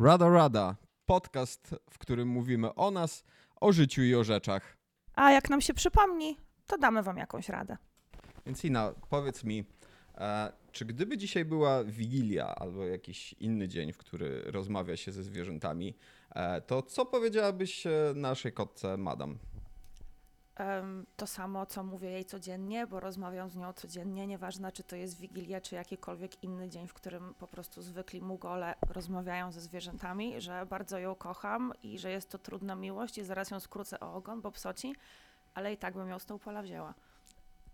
Rada Rada, podcast, w którym mówimy o nas, o życiu i o rzeczach. A jak nam się przypomni, to damy wam jakąś radę. Więc Ina, powiedz mi, e, czy gdyby dzisiaj była Wigilia albo jakiś inny dzień, w który rozmawia się ze zwierzętami, e, to co powiedziałabyś e, naszej kotce Madam? To samo, co mówię jej codziennie, bo rozmawiam z nią codziennie, nieważne czy to jest Wigilia, czy jakikolwiek inny dzień, w którym po prostu zwykli mugole rozmawiają ze zwierzętami, że bardzo ją kocham i że jest to trudna miłość i zaraz ją skrócę o ogon, bo psoci, ale i tak bym ją z tą pola wzięła.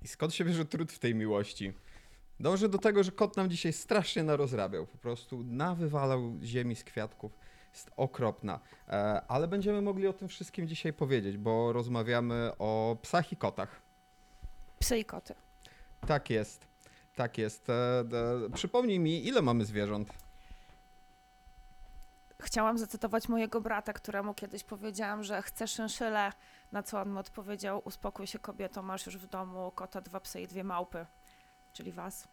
I skąd się bierze trud w tej miłości? Dążę do tego, że kot nam dzisiaj strasznie narozrabiał. Po prostu nawywalał ziemi z kwiatków. Jest okropna. E, ale będziemy mogli o tym wszystkim dzisiaj powiedzieć, bo rozmawiamy o psach i kotach. Psy i koty. Tak jest. Tak jest. E, przypomnij mi, ile mamy zwierząt? Chciałam zacytować mojego brata, któremu kiedyś powiedziałam, że chcę szynszylę, na co on mi odpowiedział, uspokój się kobieto, masz już w domu kota, dwa psy i dwie małpy, czyli was.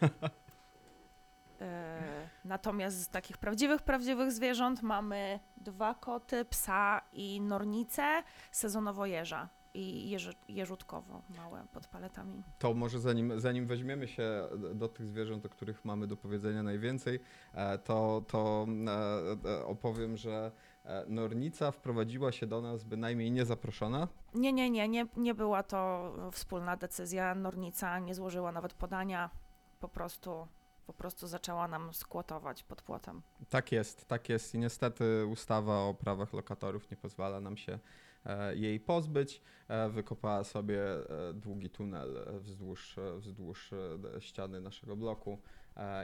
E, Natomiast z takich prawdziwych, prawdziwych zwierząt mamy dwa koty, psa i nornicę, sezonowo jeża i jeży, jeżutkowo małe pod paletami. To może zanim, zanim weźmiemy się do tych zwierząt, o których mamy do powiedzenia najwięcej, e, to, to e, opowiem, że Nornica wprowadziła się do nas bynajmniej niezaproszona. Nie, nie, nie, nie, nie była to wspólna decyzja. Nornica nie złożyła nawet podania, po prostu, po prostu zaczęła nam skłotować pod płotem. Tak jest, tak jest i niestety ustawa o prawach lokatorów nie pozwala nam się e, jej pozbyć. E, Wykopała sobie e, długi tunel wzdłuż, wzdłuż ściany naszego bloku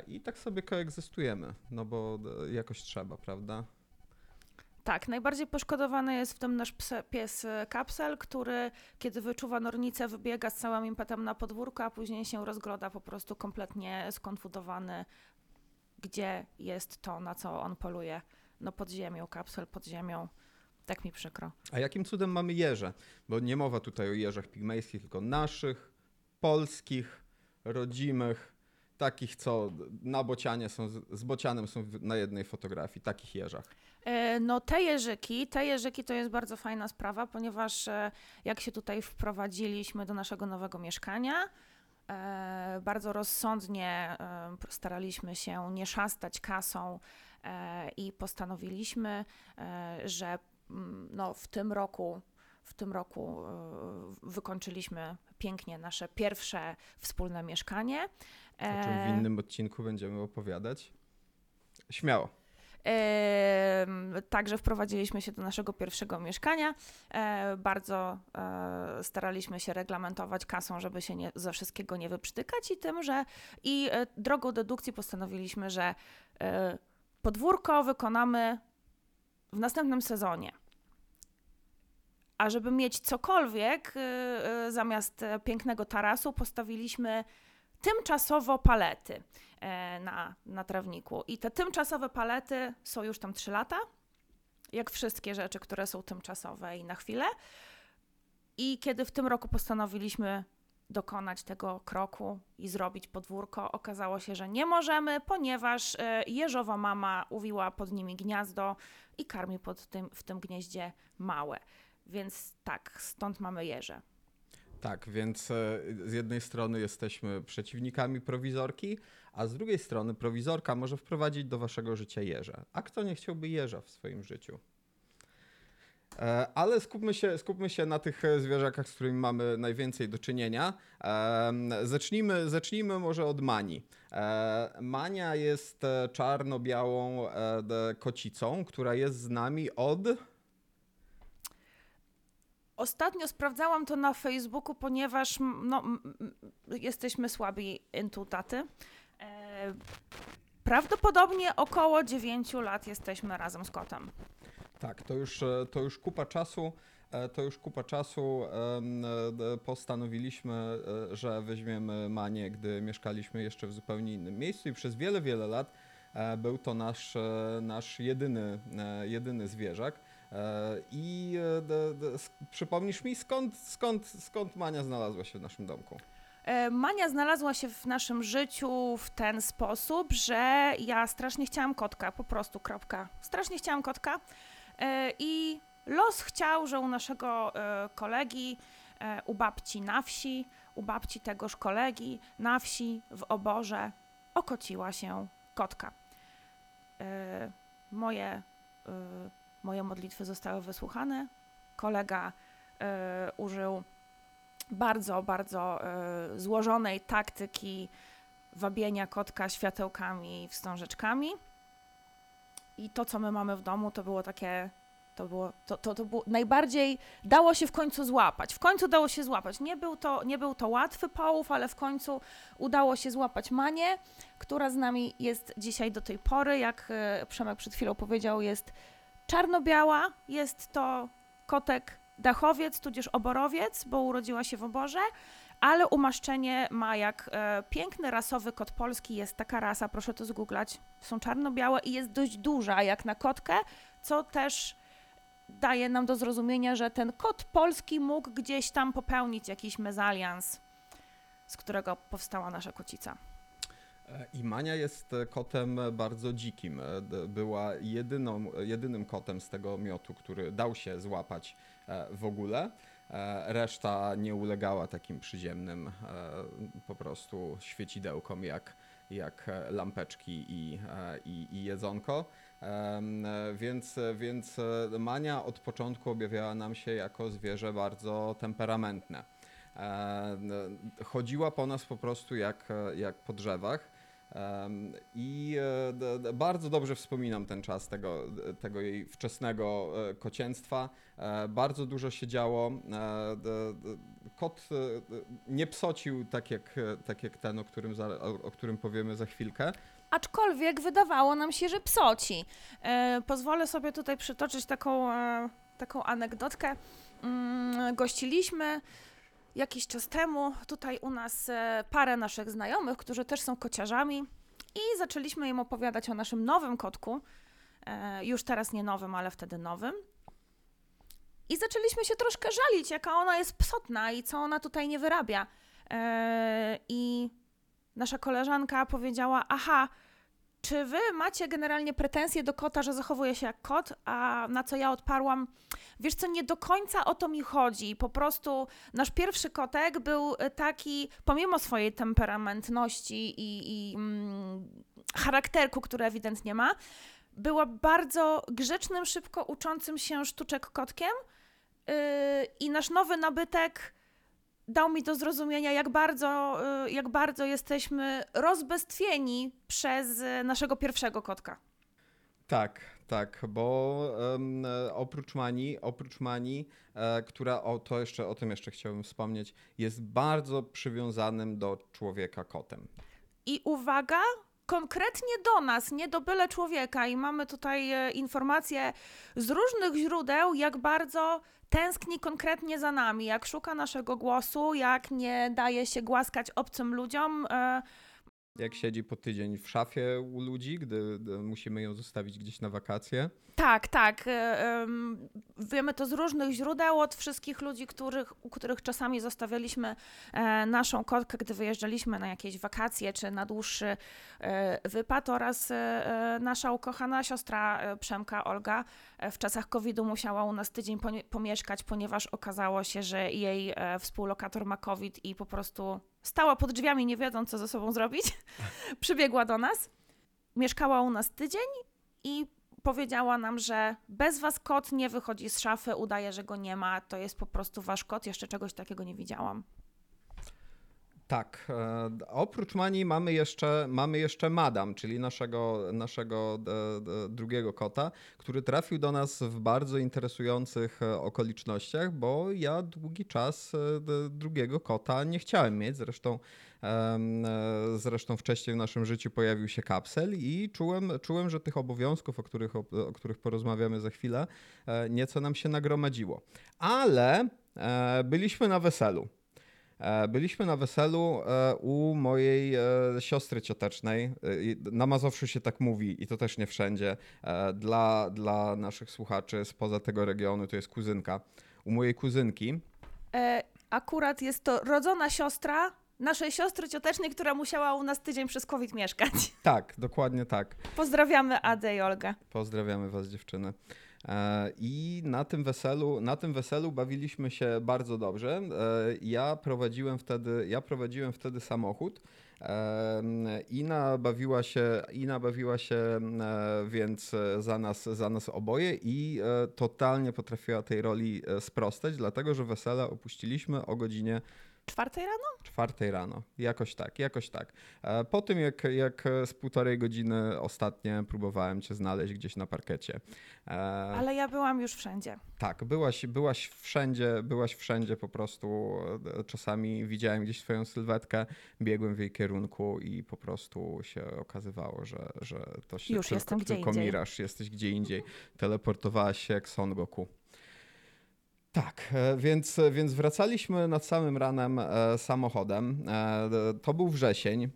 i tak sobie koegzystujemy, no bo jakoś trzeba, prawda? Tak, najbardziej poszkodowany jest w tym nasz pies e, kapsel, który kiedy wyczuwa nornicę, wybiega z całym impetem na podwórko, a później się rozgląda po prostu kompletnie skonfudowany, gdzie jest to, na co on poluje. No pod ziemią, kapsel pod ziemią. Tak mi przykro. A jakim cudem mamy jeże? Bo nie mowa tutaj o jeżach pigmejskich, tylko naszych, polskich, rodzimych, takich, co na bocianie są, z- bocianem są na jednej fotografii, takich jeżach. E, No te jeżyki, te jeżyki to jest bardzo fajna sprawa, ponieważ e, jak się tutaj wprowadziliśmy do naszego nowego mieszkania, e, bardzo rozsądnie staraliśmy się nie szastać kasą i postanowiliśmy, że mm, no, w tym roku w tym roku wykończyliśmy pięknie nasze pierwsze wspólne mieszkanie. O czym w innym odcinku będziemy opowiadać. Śmiało. Także wprowadziliśmy się do naszego pierwszego mieszkania. E, Bardzo e, staraliśmy się reglamentować kasą, żeby się nie, ze wszystkiego nie wyprztykać i tym, że i e, drogą dedukcji postanowiliśmy, że podwórko wykonamy w następnym sezonie. A żeby mieć cokolwiek, zamiast pięknego tarasu postawiliśmy tymczasowo palety e, na, na trawniku. I te tymczasowe palety są już tam 3 lata, jak wszystkie rzeczy, które są tymczasowe i na chwilę. I kiedy w tym roku postanowiliśmy dokonać tego kroku i zrobić podwórko, okazało się, że nie możemy, ponieważ e, jeżowa mama uwiła pod nimi gniazdo i karmi pod tym, w tym gnieździe małe. Więc tak, stąd mamy jeże. Tak, więc e, z jednej strony jesteśmy przeciwnikami prowizorki, a z drugiej strony prowizorka może wprowadzić do waszego życia jeża. A kto nie chciałby jeża w swoim życiu? E, Ale skupmy się, skupmy się na tych e, zwierzakach, z którymi mamy najwięcej do czynienia. Zacznijmy, zacznijmy może od Mani. Mania jest czarno-białą kocicą, która jest z nami od... Ostatnio sprawdzałam to na Facebooku, ponieważ no, jesteśmy słabi intutaty. E, prawdopodobnie około 9 lat jesteśmy razem z kotem. Tak, to już, e, to już kupa czasu. e, To już kupa czasu postanowiliśmy, że weźmiemy Manię, gdy mieszkaliśmy jeszcze w zupełnie innym miejscu i przez wiele, wiele lat był to nasz, nasz jedyny, jedyny zwierzak. E, I e, przypomnisz mi, skąd, skąd, skąd Mania znalazła się w naszym domku? E, Mania znalazła się w naszym życiu w ten sposób, że ja strasznie chciałam kotka, po prostu kropka. Strasznie chciałam kotka i los chciał, że u naszego kolegi, u babci na wsi, u babci tegoż kolegi na wsi w oborze okociła się kotka. Moje, moje modlitwy zostały wysłuchane. Kolega e, użył bardzo, bardzo e, złożonej taktyki wabienia kotka światełkami i wstążeczkami. I to, co my mamy w domu, to było takie. To było, to, to, to było najbardziej dało się w końcu złapać. W końcu dało się złapać. Nie był to, nie był to łatwy połów, ale w końcu udało się złapać Manię, która z nami jest dzisiaj do tej pory. Jak e, Przemek przed chwilą powiedział, jest czarno-biała. Jest to kotek dachowiec, tudzież oborowiec, bo urodziła się w oborze, ale umaszczenie ma jak e, piękny rasowy kot polski. Jest taka rasa, proszę to zgooglać. Są czarno-białe i jest dość duża jak na kotkę, co też daje nam do zrozumienia, że ten kot polski mógł gdzieś tam popełnić jakiś mezalians, z którego powstała nasza kocica. I Mania jest kotem bardzo dzikim. Była jedyną, jedynym kotem z tego miotu, który dał się złapać e, w ogóle. E, Reszta nie ulegała takim przyziemnym e, po prostu świecidełkom jak, jak lampeczki i, i, i jedzonko. Więc, więc Mania od początku objawiała nam się jako zwierzę bardzo temperamentne. Chodziła po nas po prostu jak, jak po drzewach. I e, bardzo dobrze wspominam ten czas tego, tego jej wczesnego e, kocięctwa. E, Bardzo dużo się działo. Kot nie psocił tak jak, tak jak ten, o którym, za, o, którym powiemy za chwilkę. Aczkolwiek wydawało nam się, że psoci. Pozwolę sobie tutaj przytoczyć taką, taką anegdotkę. Mm, gościliśmy jakiś czas temu tutaj u nas e, parę naszych znajomych, którzy też są kociarzami i zaczęliśmy im opowiadać o naszym nowym kotku. E, już teraz nie nowym, ale wtedy nowym. I zaczęliśmy się troszkę żalić, jaka ona jest psotna i co ona tutaj nie wyrabia. E, I nasza koleżanka powiedziała: Aha, czy wy macie generalnie pretensje do kota, że zachowuje się jak kot? A na co ja odparłam: Wiesz co, nie do końca o to mi chodzi. Po prostu nasz pierwszy kotek był e, taki, pomimo swojej temperamentności i, i mm, charakterku, który ewidentnie ma, była bardzo grzecznym, szybko uczącym się sztuczek kotkiem. Yy, I nasz nowy nabytek dał mi do zrozumienia, jak bardzo, y, jak bardzo jesteśmy rozbestwieni przez y, naszego pierwszego kotka. Tak, tak, bo e, oprócz Mani, oprócz Mani, e, która, o, to jeszcze, o tym jeszcze chciałbym wspomnieć, jest bardzo przywiązanym do człowieka kotem. I uwaga, konkretnie do nas, nie do byle człowieka. I mamy tutaj e, informacje z różnych źródeł, jak bardzo tęskni konkretnie za nami, jak szuka naszego głosu, jak nie daje się głaskać obcym ludziom. e, Jak siedzi po tydzień w szafie u ludzi, gdy, musimy ją zostawić gdzieś na wakacje. Tak, tak. e, em, Wiemy to z różnych źródeł, od wszystkich ludzi, których, u których czasami zostawialiśmy e, naszą kotkę, gdy wyjeżdżaliśmy na jakieś wakacje czy na dłuższy e, wypad oraz nasza ukochana siostra Przemka, Olga, w czasach COVID-u musiała u nas tydzień pomieszkać, ponieważ okazało się, że jej współlokator ma COVID i po prostu stała pod drzwiami, nie wiedząc, co ze sobą zrobić. Przybiegła do nas, mieszkała u nas tydzień i powiedziała nam, że bez was kot nie wychodzi z szafy, udaje, że go nie ma, to jest po prostu wasz kot, jeszcze czegoś takiego nie widziałam. Tak. E, oprócz Mani mamy jeszcze, mamy jeszcze Madam, czyli naszego, naszego e, drugiego kota, który trafił do nas w bardzo interesujących e, okolicznościach, bo ja długi czas drugiego kota nie chciałem mieć. Zresztą, zresztą wcześniej w naszym życiu pojawił się kapsel i czułem, czułem że tych obowiązków, o których, o, o których porozmawiamy za chwilę, nieco nam się nagromadziło. Ale byliśmy na weselu. E, Byliśmy na weselu e, u mojej e, siostry ciotecznej. Na Mazowszu się tak mówi i to też nie wszędzie. Dla, dla naszych słuchaczy spoza tego regionu to jest kuzynka. U mojej kuzynki. Akurat jest to rodzona siostra naszej siostry ciotecznej, która musiała u nas tydzień przez COVID mieszkać. Tak, dokładnie tak. Pozdrawiamy Adę i Olgę. Pozdrawiamy was dziewczyny. I na tym weselu, na tym weselu bawiliśmy się bardzo dobrze. E, Ja prowadziłem wtedy, ja prowadziłem wtedy samochód. E, Ina bawiła się, Ina bawiła się e, więc za nas, za nas oboje i totalnie potrafiła tej roli sprostać, dlatego że wesele opuściliśmy o godzinie Czwartej rano? czwartej rano. Jakoś tak, jakoś tak. E, Po tym, jak, jak z półtorej godziny ostatnie próbowałem cię znaleźć gdzieś na parkecie. E, Ale ja byłam już wszędzie. Tak, byłaś, byłaś wszędzie, byłaś wszędzie po prostu. e, Czasami widziałem gdzieś twoją sylwetkę, biegłem w jej kierunku i po prostu się okazywało, że, że to się Już tylko, jestem gdzie tylko indziej. miraż, jesteś gdzie indziej. Teleportowałaś się jak Son Goku. Tak, e, więc, więc wracaliśmy nad samym ranem e, samochodem. E, to był wrzesień.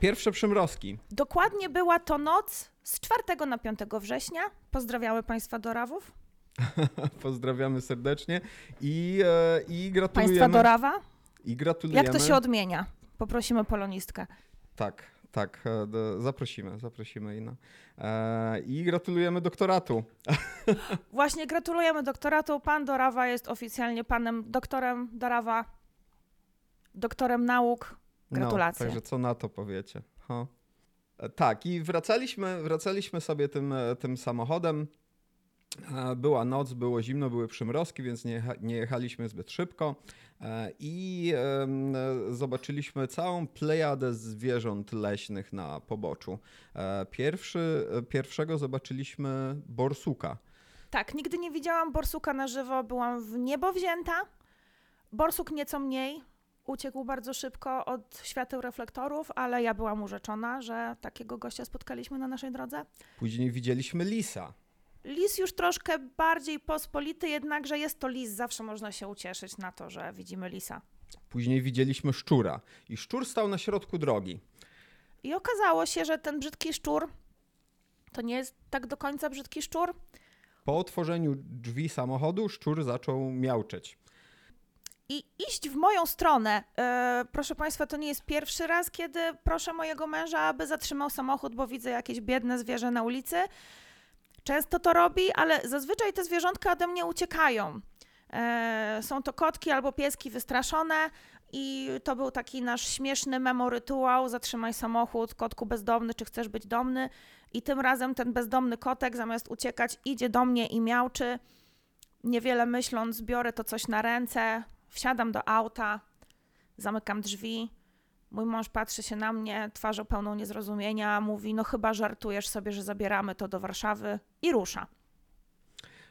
Pierwsze przymrozki. Dokładnie była to noc z 4 na 5 września. Pozdrawiamy Państwa Dorawów. Pozdrawiamy serdecznie i, i gratulujemy. Państwa Dorawa. I gratulujemy. Jak to się odmienia? Poprosimy polonistkę. Tak, tak. e, Zaprosimy, zaprosimy Ina. E, I gratulujemy doktoratu. Właśnie gratulujemy doktoratu. Pan Dorawa jest oficjalnie panem doktorem Dorawa, doktorem nauk. Gratulacje. No, także co na to powiecie? Ha. E, Tak, i wracaliśmy, wracaliśmy sobie tym, tym samochodem. E, Była noc, było zimno, były przymrozki, więc nie, nie jechaliśmy zbyt szybko. E, I zobaczyliśmy całą plejadę zwierząt leśnych na poboczu. E, Pierwszy, pierwszego zobaczyliśmy borsuka. Tak, nigdy nie widziałam borsuka na żywo, byłam w niebo wzięta. Borsuk nieco mniej, uciekł bardzo szybko od świateł reflektorów, ale ja byłam urzeczona, że takiego gościa spotkaliśmy na naszej drodze. Później widzieliśmy lisa. Lis już troszkę bardziej pospolity, jednakże jest to lis, zawsze można się ucieszyć na to, że widzimy lisa. Później widzieliśmy szczura. I szczur stał na środku drogi. I okazało się, że ten brzydki szczur to nie jest tak do końca brzydki szczur. Po otworzeniu drzwi samochodu szczur zaczął miauczeć. i iść w moją stronę. E, proszę Państwa, to nie jest pierwszy raz, kiedy proszę mojego męża, aby zatrzymał samochód, bo widzę jakieś biedne zwierzę na ulicy. Często to robi, ale zazwyczaj te zwierzątka ode mnie uciekają. E, są to kotki albo pieski wystraszone. I to był taki nasz śmieszny memorytuał. Zatrzymaj samochód, kotku bezdomny, czy chcesz być domny? I tym razem ten bezdomny kotek, zamiast uciekać, idzie do mnie i miauczy. Niewiele myśląc, biorę to coś na ręce, wsiadam do auta, zamykam drzwi. Mój mąż patrzy się na mnie twarzą pełną niezrozumienia, mówi: No, chyba żartujesz sobie, że zabieramy to do Warszawy i rusza.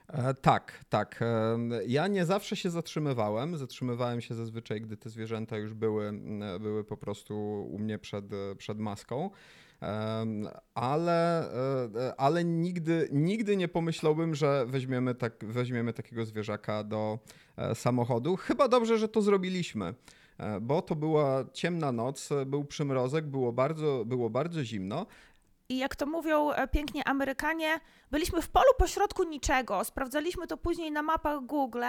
E, tak, tak. E, ja nie zawsze się zatrzymywałem. Zatrzymywałem się zazwyczaj, gdy te zwierzęta już były, były po prostu u mnie przed, e, przed maską. Em, Ale, e, ale nigdy, nigdy nie pomyślałbym, że weźmiemy, tak, weźmiemy takiego zwierzaka do e, samochodu. Chyba dobrze, że to zrobiliśmy, e, bo to była ciemna noc, e, był przymrozek, było bardzo, było bardzo zimno. I jak to mówią e, pięknie Amerykanie, byliśmy w polu pośrodku niczego. Sprawdzaliśmy to później na mapach Google,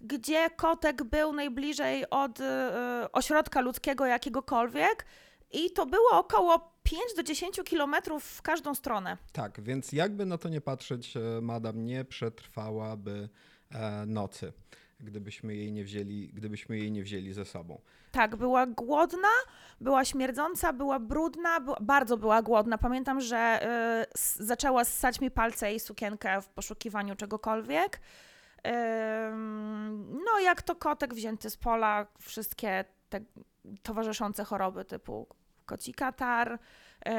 gdzie kotek był najbliżej od e, ośrodka ludzkiego jakiegokolwiek. I to było około 5 do 10 kilometrów w każdą stronę. Tak, więc jakby na to nie patrzeć, e, madam nie przetrwałaby e, nocy, gdybyśmy jej nie wzięli, gdybyśmy jej nie wzięli ze sobą. Tak, była głodna, była śmierdząca, była brudna, bardzo była głodna. Pamiętam, że y, zaczęła ssać mi palce i sukienkę w poszukiwaniu czegokolwiek. Ym, no, jak to kotek wzięty z pola, wszystkie te towarzyszące choroby typu koci katar, y,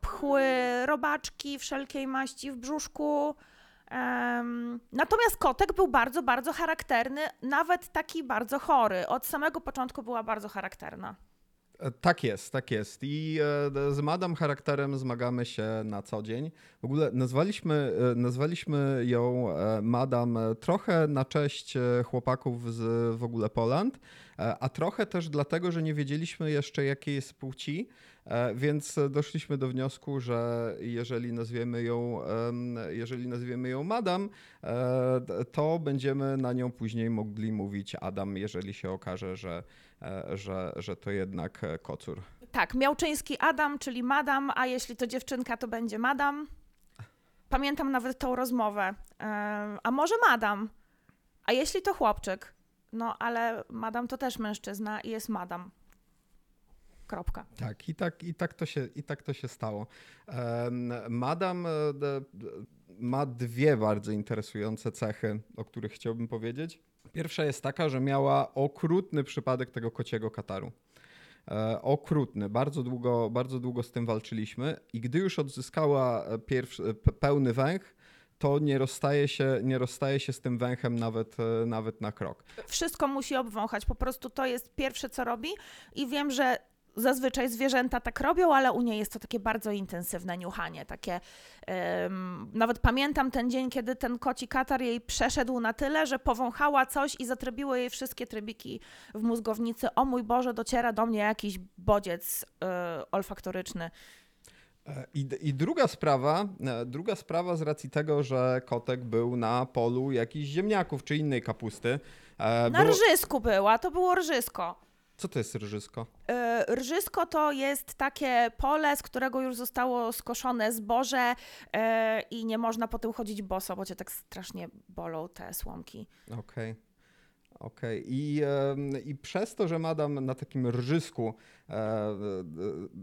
pchły, robaczki wszelkiej maści w brzuszku. Natomiast kotek był bardzo, bardzo charakterny, nawet taki bardzo chory. Od samego początku była bardzo charakterna. E, Tak jest, tak jest. I e, z madam charakterem zmagamy się na co dzień. W ogóle nazwaliśmy, e, nazwaliśmy ją madam trochę na cześć chłopaków z w ogóle Poland, a trochę też dlatego, że nie wiedzieliśmy jeszcze jakiej jest płci. E, Więc doszliśmy do wniosku, że jeżeli nazwiemy ją, jeżeli nazwiemy ją Madam, e, to będziemy na nią później mogli mówić Adam, jeżeli się okaże, że, e, że, że to jednak kocur. Tak, Miałczyński Adam, czyli Madam, a jeśli to dziewczynka, to będzie Madam. Pamiętam nawet tą rozmowę. A może Madam? A jeśli to chłopczyk? No, ale Madam to też mężczyzna i jest Madam. Kropka. Tak, i tak, i tak, to, się, i tak to się stało. Madam e, ma dwie bardzo interesujące cechy, o których chciałbym powiedzieć. Pierwsza jest taka, że miała okrutny przypadek tego kociego kataru. E, okrutny. Bardzo długo, bardzo długo z tym walczyliśmy i gdy już odzyskała e, pierwszy, pe- pełny węch, to nie rozstaje się, nie rozstaje się z tym węchem nawet, nawet na krok. Wszystko musi obwąchać. Po prostu to jest pierwsze, co robi. I wiem, że zazwyczaj zwierzęta tak robią, ale u niej jest to takie bardzo intensywne niuchanie. Takie, em, nawet pamiętam ten dzień, kiedy ten koci katar jej przeszedł na tyle, że powąchała coś i zatrybiły jej wszystkie trybiki w mózgownicy. O mój Boże, dociera do mnie jakiś bodziec e, olfaktoryczny. E, I, I druga sprawa, e, druga sprawa z racji tego, że kotek był na polu jakichś ziemniaków czy innej kapusty. Na było- rżysku była, to było rżysko. Co to jest rżysko? E, Rżysko to jest takie pole, z którego już zostało skoszone zboże e, i nie można po tym chodzić boso, bo cię tak strasznie bolą te słomki. Okej. Okej. I, em, I przez to, że madam na takim rżysku e, e,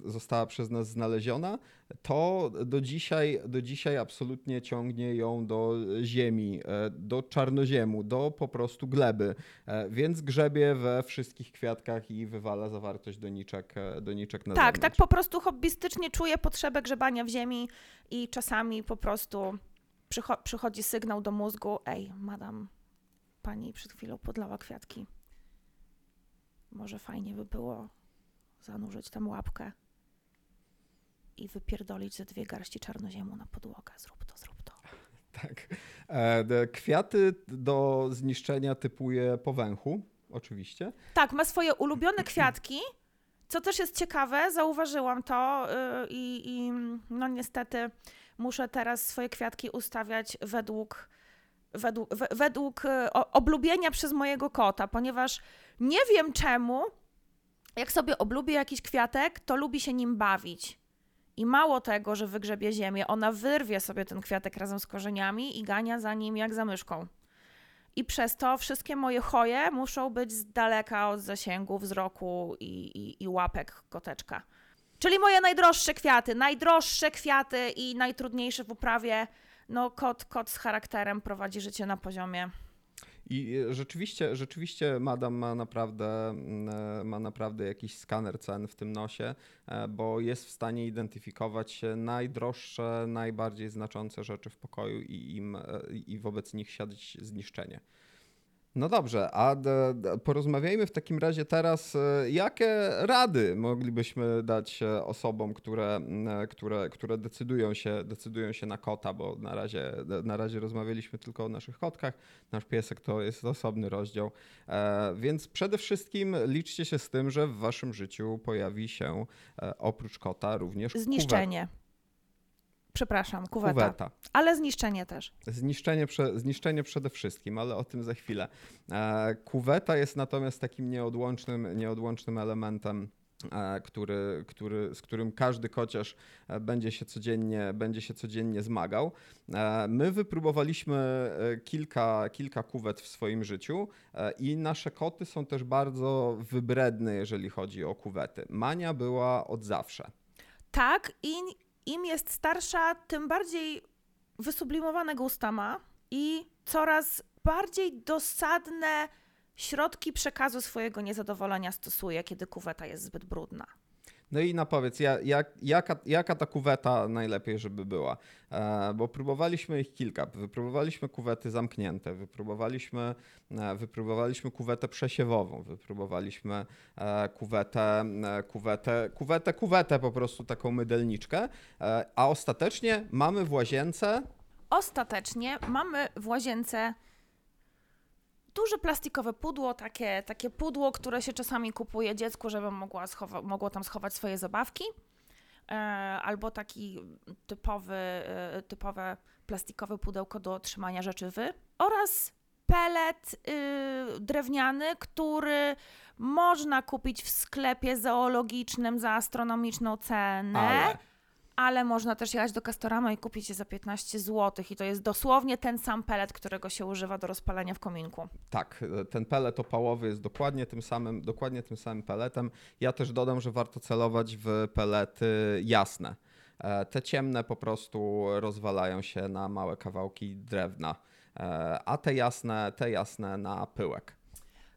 została przez nas znaleziona, to do dzisiaj, do dzisiaj absolutnie ciągnie ją do ziemi, e, do czarnoziemu, do po prostu gleby. Więc grzebie we wszystkich kwiatkach i wywala zawartość doniczek, doniczek na Tak, zewnątrz. tak po prostu hobbystycznie czuję potrzebę grzebania w ziemi i czasami po prostu przycho- przychodzi sygnał do mózgu, ej, madam, pani przed chwilą podlała kwiatki. Może fajnie by było zanurzyć tam łapkę i wypierdolić ze dwie garści czarnoziemu na podłogę. Zrób to, zrób to. Tak. E, Kwiaty do zniszczenia typuje po węchu, oczywiście. Tak, ma swoje ulubione kwiatki, co też jest ciekawe, zauważyłam to yy, i, i no niestety muszę teraz swoje kwiatki ustawiać według, według, we- według oblubienia przez mojego kota, ponieważ nie wiem czemu, jak sobie oblubię jakiś kwiatek, to lubi się nim bawić. I mało tego, że wygrzebie ziemię, ona wyrwie sobie ten kwiatek razem z korzeniami i gania za nim jak za myszką. I przez to wszystkie moje choje muszą być z daleka od zasięgu wzroku i, i, i łapek koteczka. Czyli moje najdroższe kwiaty, najdroższe kwiaty i najtrudniejsze w uprawie. No, kot, kot z charakterem prowadzi życie na poziomie. I e, rzeczywiście, rzeczywiście Madam ma naprawdę, mm, e, ma naprawdę jakiś skaner cen w tym nosie, e, bo jest w stanie identyfikować najdroższe, najbardziej znaczące rzeczy w pokoju i, im, i wobec nich siadać zniszczenie. No dobrze, a porozmawiajmy w takim razie teraz, e, jakie rady moglibyśmy dać e, osobom, które, e, które, które decydują, się, decydują się na kota, bo na razie, na razie rozmawialiśmy tylko o naszych kotkach, nasz piesek to jest osobny rozdział, więc przede wszystkim liczcie się z tym, że w waszym życiu pojawi się oprócz kota również Zniszczenie. Przepraszam, kuweta. kuweta. Ale zniszczenie też. Zniszczenie, zniszczenie przede wszystkim, ale o tym za chwilę. E, kuweta jest natomiast takim nieodłącznym, nieodłącznym elementem, e, który, który, z którym każdy kociarz e, będzie się codziennie, będzie się codziennie zmagał. My wypróbowaliśmy kilka, kilka kuwet w swoim życiu i nasze koty są też bardzo wybredne, jeżeli chodzi o kuwety. Mania była od zawsze. Tak, i im jest starsza, tym bardziej wysublimowane gusta ma i coraz bardziej dosadne środki przekazu swojego niezadowolenia stosuje, kiedy kuweta jest zbyt brudna. No i napowiedz, ja, jak, jaka, jaka ta kuweta najlepiej, żeby była? E, bo próbowaliśmy ich kilka. Wypróbowaliśmy kuwety zamknięte, wypróbowaliśmy, e, wypróbowaliśmy kuwetę przesiewową, wypróbowaliśmy e, kuwetę, kuwetę, kuwetę, kuwetę po prostu taką mydelniczkę, a ostatecznie mamy w łazience Ostatecznie mamy w łazience duże plastikowe pudło, takie, takie pudło, które się czasami kupuje dziecku, żeby mogła schowa- mogło tam schować swoje zabawki. e, albo taki typowy, e, typowe plastikowe pudełko do trzymania rzeczywy oraz pelet y, drewniany, który można kupić w sklepie zoologicznym za astronomiczną cenę. Ale Ale można też jechać do Castorama i kupić je za 15 zł. I to jest dosłownie ten sam pelet, którego się używa do rozpalania w kominku. Tak, e, ten pelet opałowy jest dokładnie tym samym, dokładnie tym samym peletem. Ja też dodam, że warto celować w pelety jasne. E, Te ciemne po prostu rozwalają się na małe kawałki drewna, e, a te jasne, te jasne na pyłek.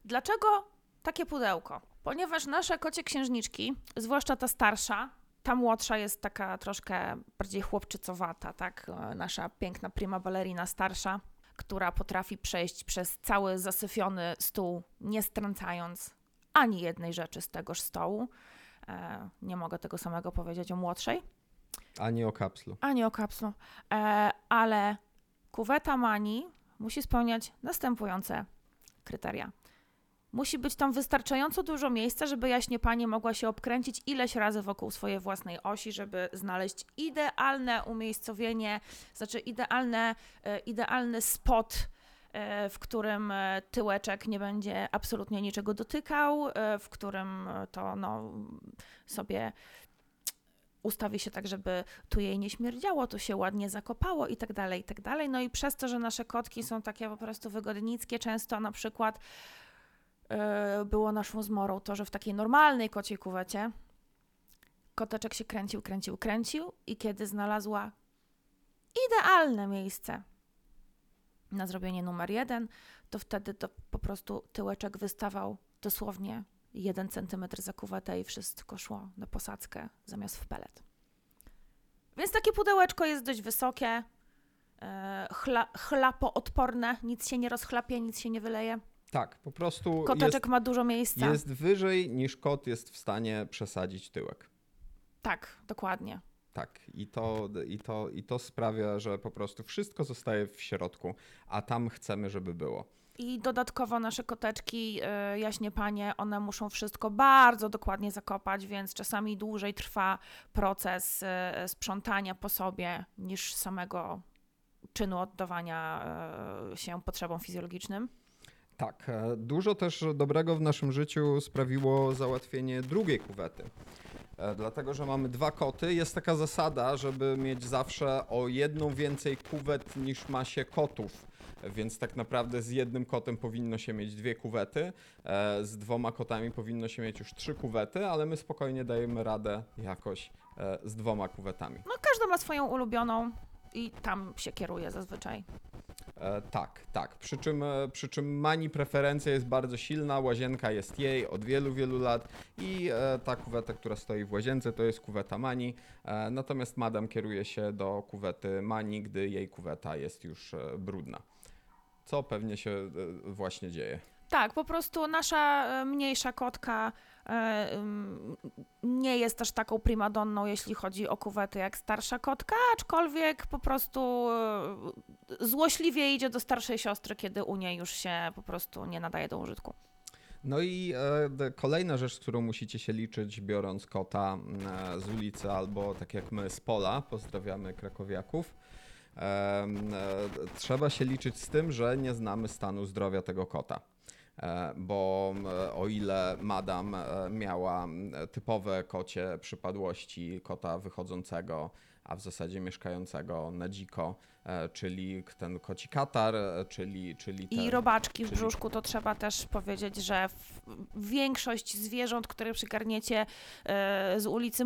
Dlaczego takie pudełko? Ponieważ nasze kocie księżniczki, zwłaszcza ta starsza, ta młodsza jest taka troszkę bardziej chłopczycowata, tak? E, Nasza piękna prima ballerina starsza, która potrafi przejść przez cały zasyfiony stół, nie strącając ani jednej rzeczy z tegoż stołu. E, nie mogę tego samego powiedzieć o młodszej. Ani o kapslu. ani o kapslu. E, ale kuweta Mani musi spełniać następujące kryteria. Musi być tam wystarczająco dużo miejsca, żeby jaśnie pani mogła się obkręcić ileś razy wokół swojej własnej osi, żeby znaleźć idealne umiejscowienie, znaczy idealne, e, idealny spot, e, w którym e, tyłeczek nie będzie absolutnie niczego dotykał, w którym to no, sobie ustawi się tak, żeby tu jej nie śmierdziało, tu się ładnie zakopało i tak dalej, i tak dalej. No i przez to, że nasze kotki są takie po prostu wygodnickie, często na przykład było naszą zmorą to, że w takiej normalnej kociej kuwecie koteczek się kręcił, kręcił, kręcił i kiedy znalazła idealne miejsce na zrobienie numer jeden, to wtedy to po prostu tyłeczek wystawał dosłownie jeden centymetr za kuwetę i wszystko szło na posadzkę zamiast w pelet. Więc takie pudełeczko jest dość wysokie, e, chla, chlapoodporne, nic się nie rozchlapie, nic się nie wyleje. Tak, po prostu jest, Koteczek ma dużo miejsca. jest wyżej niż kot jest w stanie przesadzić tyłek. Tak, dokładnie. Tak, i to, i, to, i to sprawia, że po prostu wszystko zostaje w środku, a tam chcemy, żeby było. I dodatkowo nasze koteczki, e, jaśnie panie, one muszą wszystko bardzo dokładnie zakopać, więc czasami dłużej trwa proces e, sprzątania po sobie niż samego czynu oddawania e, się potrzebom fizjologicznym. Tak, e, dużo też dobrego w naszym życiu sprawiło załatwienie drugiej kuwety. E, Dlatego, że mamy dwa koty, jest taka zasada, żeby mieć zawsze o jedną więcej kuwet niż ma się kotów. Więc tak naprawdę z jednym kotem powinno się mieć dwie kuwety, e, z dwoma kotami powinno się mieć już trzy kuwety, ale my spokojnie dajemy radę jakoś z dwoma kuwetami. No każda ma swoją ulubioną i tam się kieruje zazwyczaj. E, tak, tak. Przy czym, e, przy czym Mani preferencja jest bardzo silna, łazienka jest jej od wielu, wielu lat i e, ta kuweta, która stoi w łazience, to jest kuweta Mani. E, natomiast Madam kieruje się do kuwety Mani, gdy jej kuweta jest już e, brudna. Co pewnie się e, właśnie dzieje. Tak, po prostu nasza e, mniejsza kotka e, ym, nie jest też taką primadonną, jeśli chodzi o kuwety, jak starsza kotka, aczkolwiek po prostu e, złośliwie idzie do starszej siostry, kiedy u niej już się po prostu nie nadaje do użytku. No i e, kolejna rzecz, z którą musicie się liczyć, biorąc kota e, z ulicy albo tak jak my z pola, pozdrawiamy krakowiaków, e, trzeba się liczyć z tym, że nie znamy stanu zdrowia tego kota. E, Bo e, o ile madam e, miała typowe kocie przypadłości kota wychodzącego, a w zasadzie mieszkającego na dziko, czyli ten koci katar, e, czyli, czyli I robaczki w czyli- brzuszku, to trzeba też powiedzieć, że większość zwierząt, które przygarniecie e, z ulicy,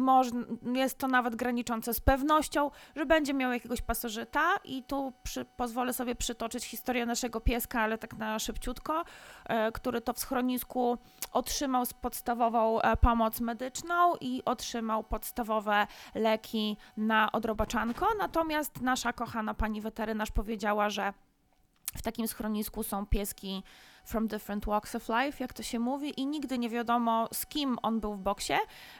jest to nawet graniczące z pewnością, że będzie miał jakiegoś pasożyta. I tu przy, pozwolę sobie przytoczyć historię naszego pieska, ale tak na szybciutko, e, który to w schronisku otrzymał podstawową e, pomoc medyczną i otrzymał podstawowe leki na odrobaczanko, natomiast nasza kochana pani weterynarz powiedziała, że w takim schronisku są pieski from different walks of life, jak to się mówi, i nigdy nie wiadomo, z kim on był w boksie.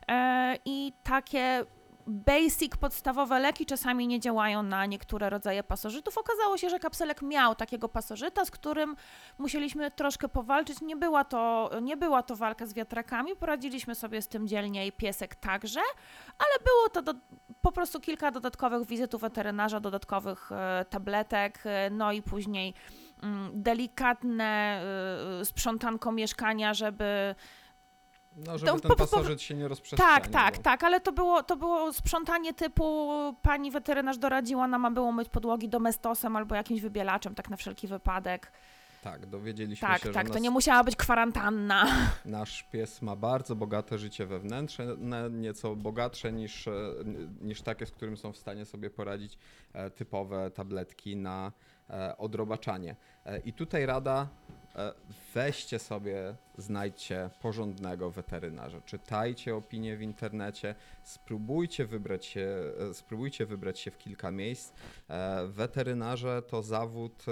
E, I takie basic, podstawowe leki czasami nie działają na niektóre rodzaje pasożytów. Okazało się, że kapselek miał takiego pasożyta, z którym musieliśmy troszkę powalczyć. Nie była to, nie była to walka z wiatrakami, poradziliśmy sobie z tym dzielnie i piesek także, ale było to do, po prostu kilka dodatkowych wizyt u weterynarza, dodatkowych e, tabletek, e, no i później mm, delikatne e, sprzątanko mieszkania, żeby No, żeby To ten pasożyt się nie rozprzestrzeniał. tak, tak, tak, ale to było, to było sprzątanie typu pani weterynarz doradziła nam, a było myć podłogi domestosem albo jakimś wybielaczem, tak na wszelki wypadek. Tak, dowiedzieliśmy Tak, się, tak, że to nie musiała być kwarantanna. nasz pies ma bardzo bogate życie wewnętrzne, ne- nieco bogatsze niż, e, niż takie, z którym są w stanie sobie poradzić e, typowe tabletki na e, odrobaczanie. I tutaj rada, weźcie sobie, znajdźcie porządnego weterynarza, czytajcie opinie w internecie, spróbujcie wybrać się, spróbujcie wybrać się w kilka miejsc. Weterynarze to zawód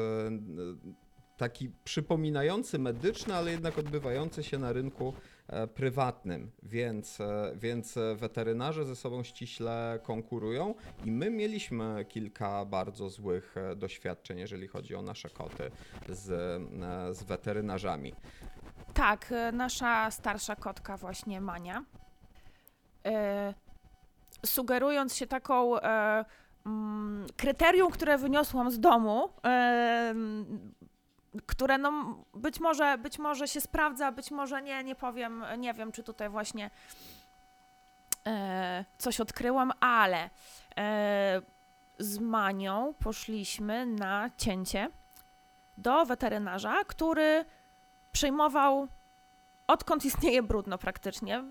taki przypominający medyczny, ale jednak odbywający się na rynku e, prywatnym, więc, e, więc weterynarze ze sobą ściśle konkurują i my mieliśmy kilka bardzo złych e, doświadczeń, jeżeli chodzi o nasze koty z, z weterynarzami. Tak, nasza starsza kotka właśnie Mania, sugerując się taką mm, kryterium, które wyniosłam z domu, które no być może, być może się sprawdza, być może nie, nie powiem, nie wiem, czy tutaj właśnie e, coś odkryłam, ale e, z Manią poszliśmy na cięcie do weterynarza, który przejmował odkąd istnieje brudno praktycznie.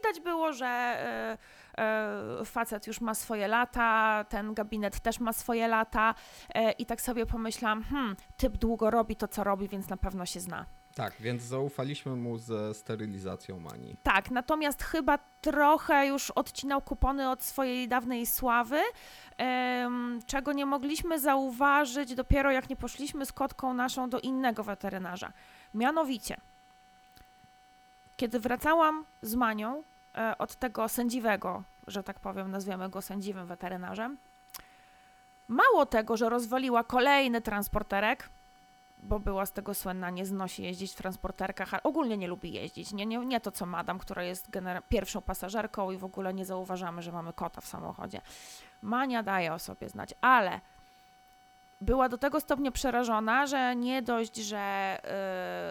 Widać było, że e, e, facet już ma swoje lata, ten gabinet też ma swoje lata e, i tak sobie pomyślałam, hmm, typ długo robi to, co robi, więc na pewno się zna. Tak, więc zaufaliśmy mu ze sterylizacją mani. Tak, natomiast chyba trochę już odcinał kupony od swojej dawnej sławy, czego nie mogliśmy zauważyć dopiero jak nie poszliśmy z kotką naszą do innego weterynarza. Mianowicie, kiedy wracałam z Manią e, od tego sędziwego, że tak powiem, nazwiemy go sędziwym weterynarzem, mało tego, że rozwaliła kolejny transporterek, bo była z tego słynna, nie znosi jeździć w transporterkach, a ogólnie nie lubi jeździć. Nie, nie, nie to co Madam, która jest pierwszą pasażerką i w ogóle nie zauważamy, że mamy kota w samochodzie. Mania daje o sobie znać, ale była do tego stopnia przerażona, że nie dość, że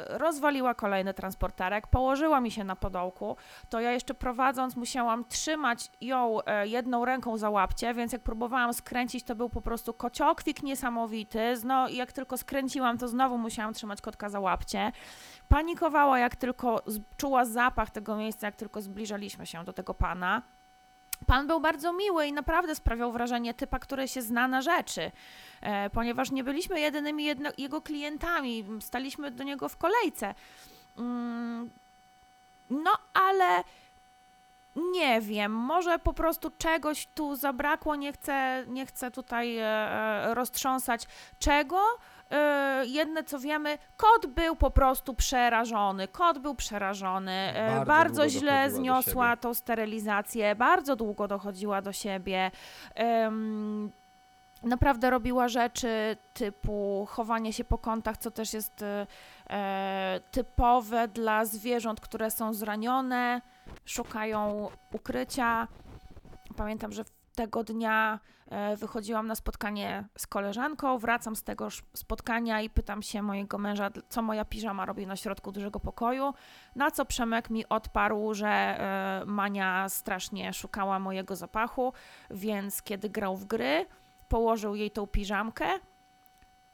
yy, rozwaliła kolejny transporterek, położyła mi się na podołku, to ja jeszcze prowadząc musiałam trzymać ją e, jedną ręką za łapcie, więc jak próbowałam skręcić, to był po prostu kociokwik niesamowity. No i jak tylko skręciłam, to znowu musiałam trzymać kotka za łapcie. Panikowała, jak tylko czuła zapach tego miejsca, jak tylko zbliżaliśmy się do tego pana. Pan był bardzo miły i naprawdę sprawiał wrażenie typa, który się zna na rzeczy, e, ponieważ nie byliśmy jedynymi jedno, jego klientami, staliśmy do niego w kolejce. Mm, no, ale nie wiem, może po prostu czegoś tu zabrakło, nie chcę, nie chcę tutaj e, e, roztrząsać czego. E, jedne co wiemy, kot był po prostu przerażony. Kot był przerażony. E, Bardzo bardzo źle zniosła tą sterylizację, bardzo długo dochodziła do siebie. Em, naprawdę robiła rzeczy typu chowanie się po kątach, co też jest e, typowe dla zwierząt, które są zranione, szukają ukrycia. Pamiętam, że tego dnia wychodziłam na spotkanie z koleżanką, wracam z tego spotkania i pytam się mojego męża, co moja piżama robi na środku dużego pokoju, na co Przemek mi odparł, że e, Mania strasznie szukała mojego zapachu, więc kiedy grał w gry, położył jej tą piżamkę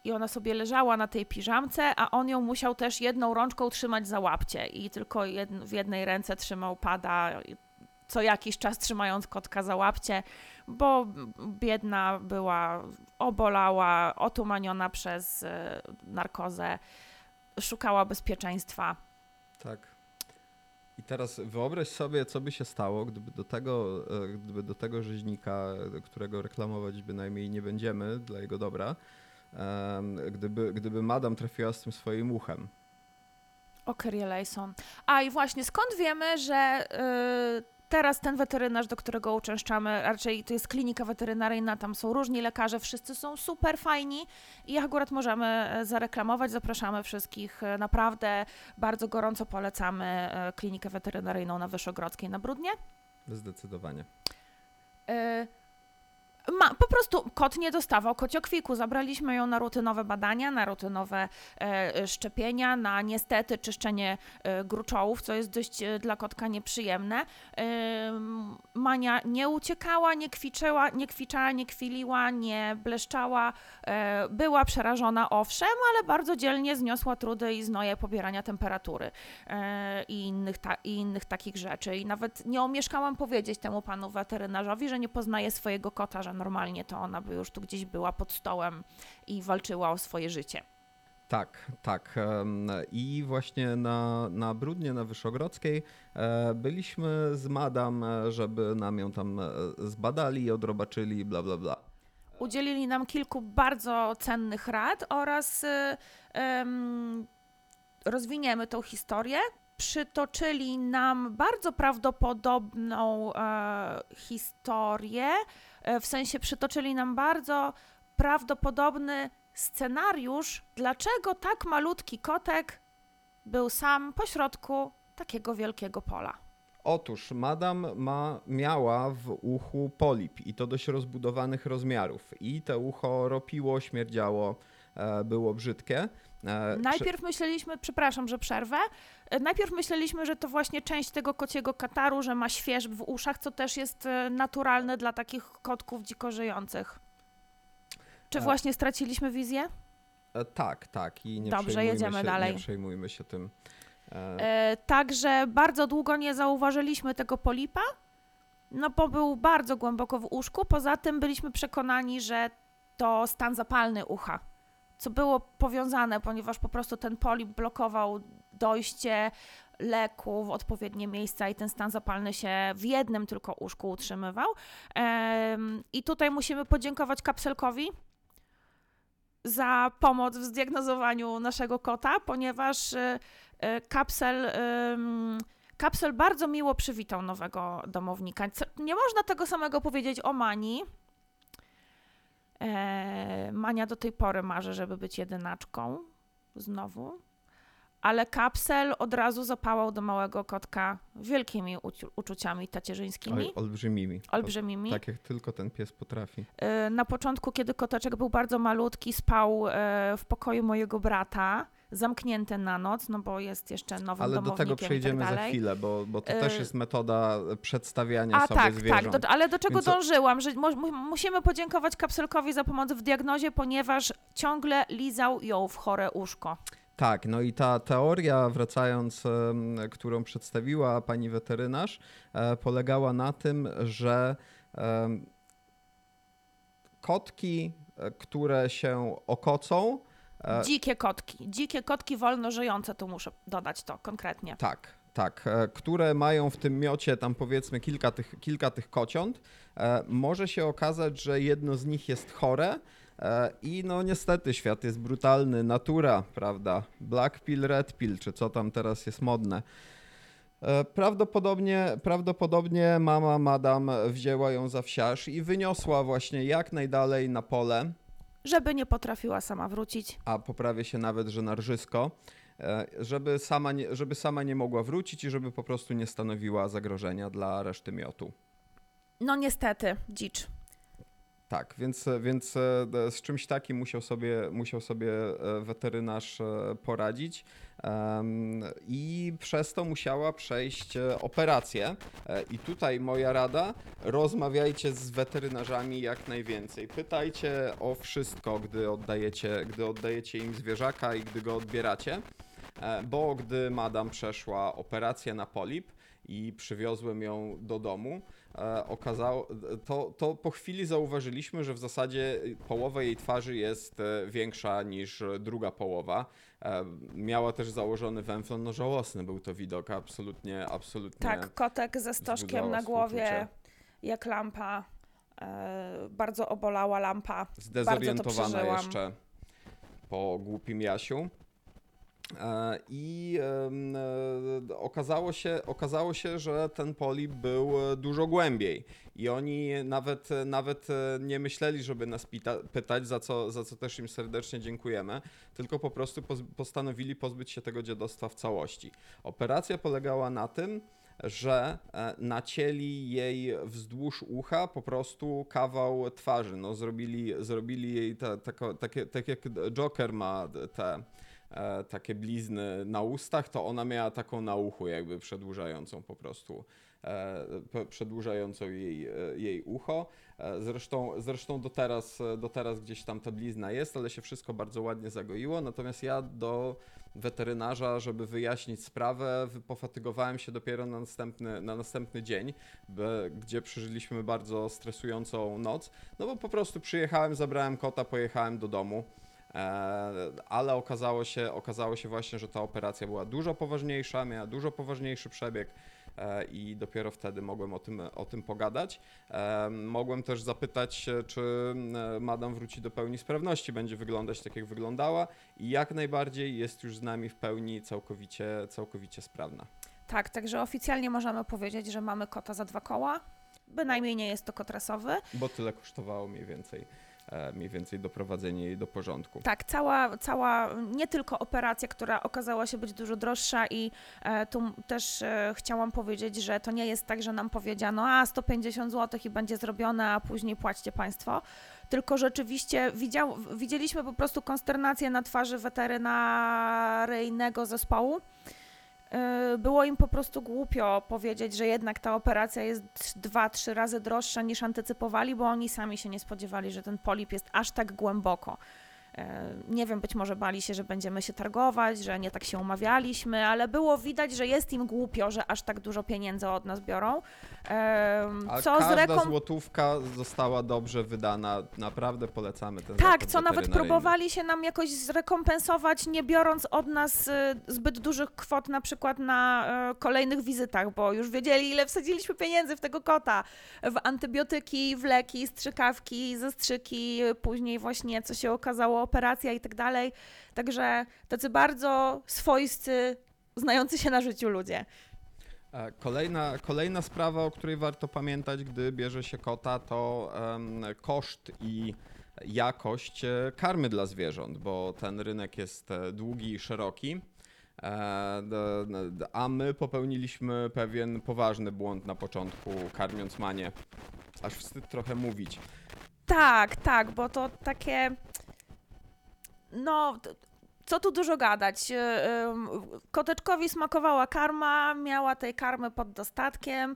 i ona sobie leżała na tej piżamce, a on ją musiał też jedną rączką trzymać za łapcie i tylko w jednej ręce trzymał pada, co jakiś czas trzymając kotka za łapcie, bo biedna była, obolała, otumaniona przez e, narkozę, szukała bezpieczeństwa. Tak. I teraz wyobraź sobie, co by się stało, gdyby do tego, e, gdyby do tego rzeźnika, którego reklamować bynajmniej nie będziemy dla jego dobra, gdyby, gdyby madam trafiła z tym swoim uchem. O Layson. A i właśnie, skąd wiemy, że y, Teraz ten weterynarz, do którego uczęszczamy, raczej to jest klinika weterynaryjna, tam są różni lekarze, wszyscy są super fajni i akurat możemy e, zareklamować, zapraszamy wszystkich. E, Naprawdę bardzo gorąco polecamy e, klinikę weterynaryjną na Wyszogrodzkiej na Brudnie. Zdecydowanie. E, Ma, po prostu kot nie dostawał kociokwiku. Zabraliśmy ją na rutynowe badania, na rutynowe e, szczepienia, na niestety czyszczenie e, gruczołów, co jest dość e, dla kotka nieprzyjemne. E, Mania nie uciekała, nie kwiczyła, nie kwiczała, nie kwiliła, nie bleszczała. E, była przerażona owszem, ale bardzo dzielnie zniosła trudy i znoje pobierania temperatury e, i, innych ta, i innych takich rzeczy. I nawet nie omieszkałam powiedzieć temu panu weterynarzowi, że nie poznaje swojego kota, że normalnie to ona by już tu gdzieś była pod stołem i walczyła o swoje życie. Tak, tak. I właśnie na, na Brudnie, na Wyszogrodzkiej e, byliśmy z Madam, e, żeby nam ją tam e, zbadali, odrobaczyli, bla, bla, bla. Udzielili nam kilku bardzo cennych rad oraz em, rozwiniemy tą historię. Przytoczyli nam bardzo prawdopodobną e, historię, w sensie przytoczyli nam bardzo prawdopodobny scenariusz, dlaczego tak malutki kotek był sam pośrodku takiego wielkiego pola. Otóż Madam ma, miała w uchu polip i to dość rozbudowanych rozmiarów. I te ucho ropiło, śmierdziało, e, było brzydkie. E, Najpierw myśleliśmy, przepraszam, że przerwę. E, Najpierw myśleliśmy, że to właśnie część tego kociego kataru, że ma świeżb w uszach, co też jest e, naturalne dla takich kotków dziko żyjących. Czy E. właśnie straciliśmy wizję? Tak, tak. I nie Dobrze, jedziemy się, dalej. Nie przejmujmy się tym. E, także bardzo długo nie zauważyliśmy tego polipa, no bo był bardzo głęboko w uszku. Poza tym byliśmy przekonani, że to stan zapalny ucha, co było powiązane, ponieważ po prostu ten polip blokował dojście leku w odpowiednie miejsca i ten stan zapalny się w jednym tylko uszku utrzymywał. I tutaj musimy podziękować kapselkowi za pomoc w zdiagnozowaniu naszego kota, ponieważ e, e, kapsel. Kapsel bardzo miło przywitał nowego domownika. Nie można tego samego powiedzieć o Mani. E, Mania do tej pory marzy, żeby być jedynaczką. Znowu. Ale kapsel od razu zapałał do małego kotka wielkimi uczuciami tacierzyńskimi, olbrzymimi. olbrzymimi. Tak jak tylko ten pies potrafi. E, Na początku, kiedy koteczek był bardzo malutki, spał e, w pokoju mojego brata, zamknięty na noc, no bo jest jeszcze nowym Ale do tego przejdziemy i tak za chwilę, bo, bo to też jest metoda przedstawiania A sobie tak, zwierząt. tak, do, ale do czego Więc dążyłam, że mu, mu- musimy podziękować kapselkowi za pomoc w diagnozie, ponieważ ciągle lizał ją w chore uszko. Tak, no i ta teoria, wracając, którą przedstawiła pani weterynarz, e, polegała na tym, że kotki, e, które się okocą, e, Dzikie kotki, dzikie kotki wolno żyjące, tu muszę dodać to konkretnie. Tak, tak, które mają w tym miocie tam powiedzmy kilka tych, kilka tych kociąt, może się okazać, że jedno z nich jest chore i no niestety świat jest brutalny, natura, prawda, black pill, red pill, czy co tam teraz jest modne. E, Prawdopodobnie, prawdopodobnie mama Madam wzięła ją za wsiarz i wyniosła właśnie jak najdalej na pole, Żeby nie potrafiła sama wrócić. a poprawię się nawet, że na rżysko, e, żeby sama, nie, żeby sama nie mogła wrócić i żeby po prostu nie stanowiła zagrożenia dla reszty miotu. No niestety, dzicz. Tak, więc, więc e, z czymś takim musiał sobie, musiał sobie e, weterynarz e, poradzić i przez to musiała przejść operację. I tutaj moja rada, rozmawiajcie z weterynarzami jak najwięcej. Pytajcie o wszystko, gdy oddajecie, gdy oddajecie im zwierzaka i gdy go odbieracie. Bo gdy madam przeszła operację na polip i przywiozłem ją do domu, okazało, to, to po chwili zauważyliśmy, że w zasadzie połowa jej twarzy jest e, większa niż druga połowa. E, Miała też założony węflon, no żałosny był to widok, absolutnie, absolutnie. Tak, kotek ze stożkiem na głowie, współczucie. jak lampa. E, bardzo obolała lampa. Zdezorientowana jeszcze po głupim Jasiu. E, I e, okazało się, okazało się, że ten polip był e, dużo głębiej. I oni nawet, nawet nie myśleli, żeby nas pita, pytać, za co, za co też im serdecznie dziękujemy, tylko po prostu poz, postanowili pozbyć się tego dziadostwa w całości. Operacja polegała na tym, że nacięli jej wzdłuż ucha po prostu kawał twarzy. No, zrobili, zrobili jej te, tako- takie, tak jak Joker ma te takie blizny na ustach, to ona miała taką na uchu, jakby przedłużającą po prostu, e, przedłużającą jej, e, jej ucho. E, Zresztą, zresztą do, teraz, do teraz gdzieś tam ta blizna jest, ale się wszystko bardzo ładnie zagoiło. Natomiast ja do weterynarza, żeby wyjaśnić sprawę, pofatygowałem się dopiero na następny, na następny dzień, gdzie przeżyliśmy bardzo stresującą noc. No bo po prostu przyjechałem, zabrałem kota, pojechałem do domu. E, ale okazało się, okazało się właśnie, że ta operacja była dużo poważniejsza, miała dużo poważniejszy przebieg e, i dopiero wtedy mogłem o tym, o tym pogadać. E, Mogłem też zapytać, czy madam wróci do pełni sprawności, będzie wyglądać tak, jak wyglądała i jak najbardziej jest już z nami w pełni całkowicie, całkowicie sprawna. Tak, także oficjalnie możemy powiedzieć, że mamy kota za dwa koła. Bynajmniej nie jest to kot rasowy. Bo tyle kosztowało mniej więcej, mniej więcej doprowadzenie jej do porządku. Tak, cała, cała, nie tylko operacja, która okazała się być dużo droższa i e, tu też e, chciałam powiedzieć, że to nie jest tak, że nam powiedziano, a 150 zł i będzie zrobione, a później płaćcie Państwo, tylko rzeczywiście widział, widzieliśmy po prostu konsternację na twarzy weterynaryjnego zespołu. E, Było im po prostu głupio powiedzieć, że jednak ta operacja jest dwa, trzy razy droższa niż antycypowali, bo oni sami się nie spodziewali, że ten polip jest aż tak głęboko. E, Nie wiem, być może bali się, że będziemy się targować, że nie tak się umawialiśmy, ale było widać, że jest im głupio, że aż tak dużo pieniędzy od nas biorą. A Co każda rekom... złotówka została dobrze wydana. Naprawdę polecamy ten Tak, co nawet próbowali się nam jakoś zrekompensować, nie biorąc od nas y, zbyt dużych kwot na przykład na y, kolejnych wizytach, bo już wiedzieli, ile wsadziliśmy pieniędzy w tego kota. W antybiotyki, w leki, strzykawki, zastrzyki, później właśnie, co się okazało, operacja i tak dalej. Także tacy bardzo swoisty, znający się na życiu ludzie. E, Kolejna, kolejna sprawa, o której warto pamiętać, gdy bierze się kota, to em, koszt i jakość e, karmy dla zwierząt, bo ten rynek jest e, długi i szeroki. A my popełniliśmy pewien poważny błąd na początku, karmiąc manię. Aż wstyd trochę mówić. Tak, tak, bo to takie. No, co tu dużo gadać. ym, Koteczkowi smakowała karma, miała tej karmy pod dostatkiem.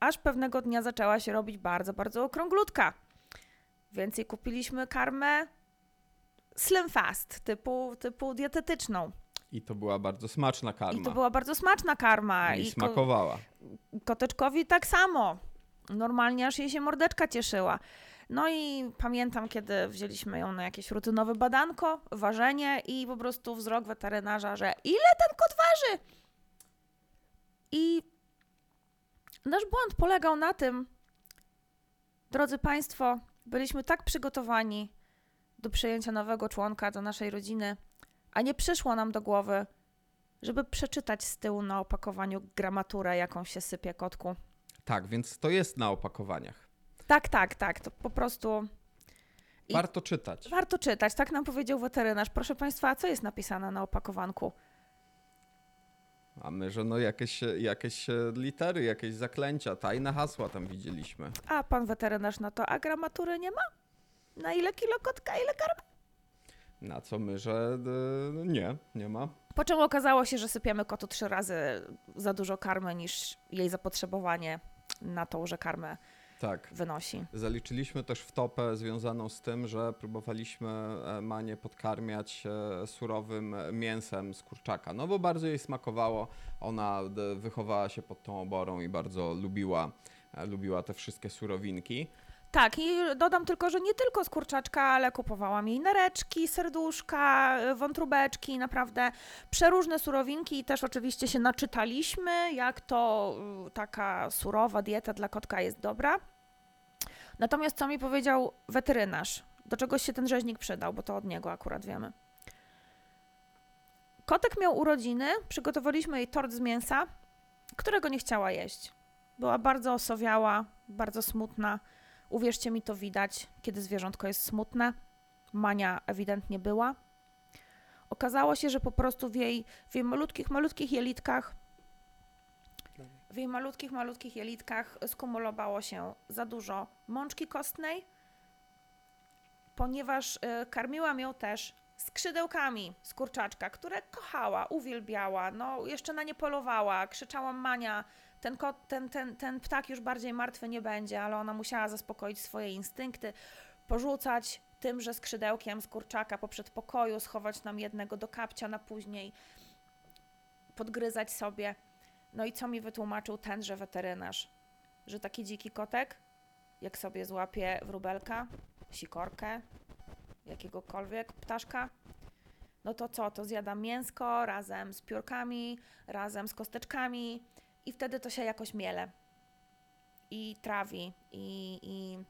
Aż pewnego dnia zaczęła się robić bardzo, bardzo okrąglutka. Więc jej kupiliśmy karmę slim fast, typu, typu dietetyczną. I to była bardzo smaczna karma. I to była bardzo smaczna karma. I ko- smakowała. Koteczkowi tak samo. Normalnie aż jej się mordeczka cieszyła. No i pamiętam, kiedy wzięliśmy ją na jakieś rutynowe badanko, ważenie i po prostu wzrok weterynarza, że ile ten kot waży? I nasz błąd polegał na tym, drodzy Państwo, byliśmy tak przygotowani do przyjęcia nowego członka do naszej rodziny, a nie przyszło nam do głowy, żeby przeczytać z tyłu na opakowaniu gramaturę, jaką się sypie kotku. Tak, więc to jest na opakowaniach. Tak, tak, tak, to po prostu I- Warto czytać. warto czytać. Tak nam powiedział weterynarz. Proszę Państwa, a co jest napisane na opakowanku? A my, że no jakieś, jakieś litery, jakieś zaklęcia, tajne hasła tam widzieliśmy. A pan weterynarz na to, a gramatury nie ma? Na ile kilo kotka, ile karmy? Na co my, że e, nie, nie ma. Po czym okazało się, że sypiemy kotu trzy razy za dużo karmy niż jej zapotrzebowanie na tą, że karmę Tak. wynosi. Zaliczyliśmy też wtopę związaną z tym, że próbowaliśmy e, Manię podkarmiać e, surowym mięsem z kurczaka. No bo bardzo jej smakowało. Ona wychowała się pod tą oborą i bardzo lubiła, e, lubiła te wszystkie surowinki. Tak, i dodam tylko, że nie tylko z kurczaczka, ale kupowałam jej nereczki, serduszka, wątróbeczki, naprawdę przeróżne surowinki i też oczywiście się naczytaliśmy, jak to taka surowa dieta dla kotka jest dobra. Natomiast co mi powiedział weterynarz, do czegoś się ten rzeźnik przydał, bo to od niego akurat wiemy. Kotek miał urodziny, przygotowaliśmy jej tort z mięsa, którego nie chciała jeść. Była bardzo osowiała, bardzo smutna. Uwierzcie mi, to widać, kiedy zwierzątko jest smutne. Mania ewidentnie była. Okazało się, że po prostu w jej, w jej malutkich, malutkich jelitkach w jej malutkich, malutkich jelitkach skumulowało się za dużo mączki kostnej, ponieważ y, karmiłam ją też skrzydełkami z kurczaczka, które kochała, uwielbiała, no jeszcze na nie polowała, krzyczałam Mania, ten, kot, ten, ten, ten ptak już bardziej martwy nie będzie, ale ona musiała zaspokoić swoje instynkty, porzucać tymże skrzydełkiem z kurczaka po przedpokoju, schować nam jednego do kapcia na później, podgryzać sobie. No i co mi wytłumaczył tenże weterynarz? Że taki dziki kotek, jak sobie złapie wróbelka, sikorkę, jakiegokolwiek ptaszka, no to co? To zjada mięsko razem z piórkami, razem z kosteczkami i wtedy to się jakoś miele i trawi i, i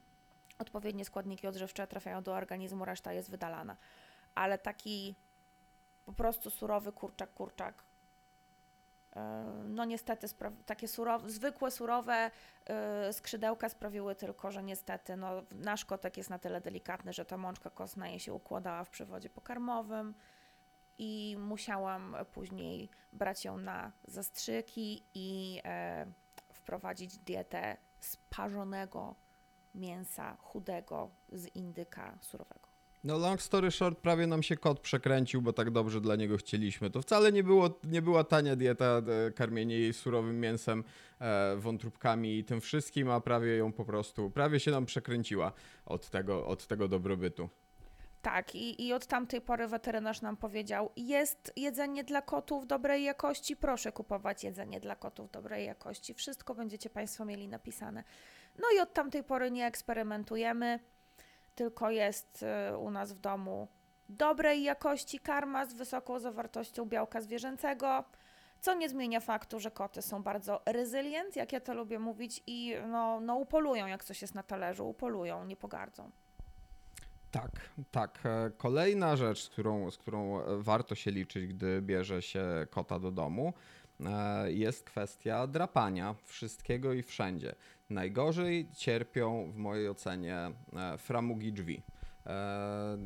odpowiednie składniki odżywcze trafiają do organizmu, reszta jest wydalana. Ale taki po prostu surowy kurczak, kurczak, no niestety takie surowe, zwykłe, surowe e, skrzydełka sprawiły tylko, że niestety no, nasz kotek jest na tyle delikatny, że ta mączka kostna jej się układała w przewodzie pokarmowym i musiałam później brać ją na zastrzyki i e, wprowadzić dietę sparzonego mięsa chudego z indyka surowego. No long story short, prawie nam się kot przekręcił, bo tak dobrze dla niego chcieliśmy. To wcale nie, było, nie była tania dieta, e, karmienie jej surowym mięsem, e, wątróbkami i tym wszystkim, a prawie ją po prostu, prawie się nam przekręciła od tego, od tego dobrobytu. Tak, i, i od tamtej pory weterynarz nam powiedział: Jest jedzenie dla kotów dobrej jakości, proszę kupować jedzenie dla kotów dobrej jakości. Wszystko będziecie Państwo mieli napisane. No i od tamtej pory nie eksperymentujemy, tylko jest y, u nas w domu dobrej jakości karma z wysoką zawartością białka zwierzęcego. Co nie zmienia faktu, że koty są bardzo resilient, jak ja to lubię mówić, i no, no upolują, jak coś jest na talerzu, upolują, nie pogardzą. Tak, tak. E, Kolejna rzecz, z którą, z którą e, warto się liczyć, gdy bierze się kota do domu, e, jest kwestia drapania wszystkiego i wszędzie. Najgorzej cierpią, w mojej ocenie, e, framugi drzwi. E,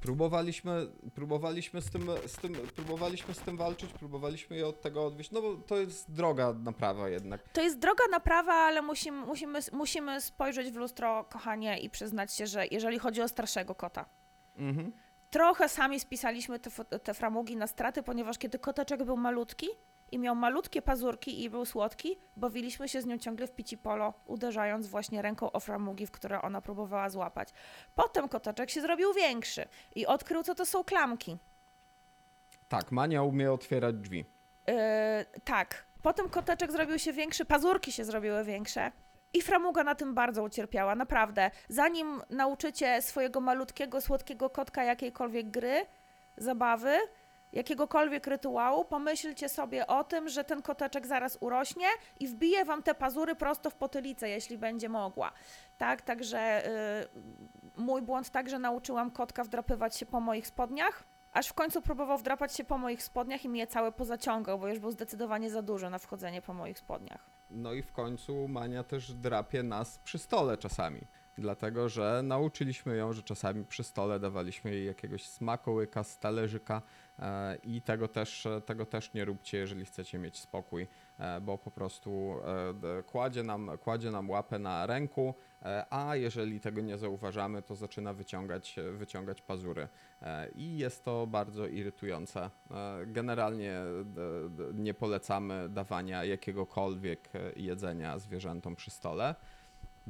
Próbowaliśmy, próbowaliśmy, z tym, z tym, próbowaliśmy z tym walczyć, próbowaliśmy je od tego odwieźć, no bo to jest droga naprawa jednak. To jest droga naprawa, ale musimy, musimy, musimy spojrzeć w lustro, kochanie, i przyznać się, że jeżeli chodzi o starszego kota, Mhm. trochę sami spisaliśmy te, te framugi na straty, ponieważ kiedy koteczek był malutki i miał malutkie pazurki i był słodki, bawiliśmy się z nią ciągle w pici polo, uderzając właśnie ręką o framugi, w które ona próbowała złapać. Potem koteczek się zrobił większy i odkrył, co to są klamki. Tak, Mania umie otwierać drzwi. Yy, tak. Potem koteczek zrobił się większy, pazurki się zrobiły większe. I framuga na tym bardzo ucierpiała, naprawdę. Zanim nauczycie swojego malutkiego, słodkiego kotka jakiejkolwiek gry, zabawy, jakiegokolwiek rytuału, pomyślcie sobie o tym, że ten koteczek zaraz urośnie i wbije wam te pazury prosto w potylicę, jeśli będzie mogła. Tak, także yy, mój błąd także nauczyłam kotka wdrapywać się po moich spodniach. Aż w końcu próbował wdrapać się po moich spodniach i mnie całe pozaciągał, bo już był zdecydowanie za duży na wchodzenie po moich spodniach. No i w końcu Mania też drapie nas przy stole czasami. Dlatego, że nauczyliśmy ją, że czasami przy stole dawaliśmy jej jakiegoś smakołyka z talerzyka i tego też, tego też nie róbcie, jeżeli chcecie mieć spokój, e, bo po prostu e, kładzie nam, kładzie nam łapę na ręku, e, a jeżeli tego nie zauważamy, to zaczyna wyciągać, wyciągać pazury. E, I jest to bardzo irytujące. E, Generalnie nie polecamy dawania jakiegokolwiek e, jedzenia zwierzętom przy stole.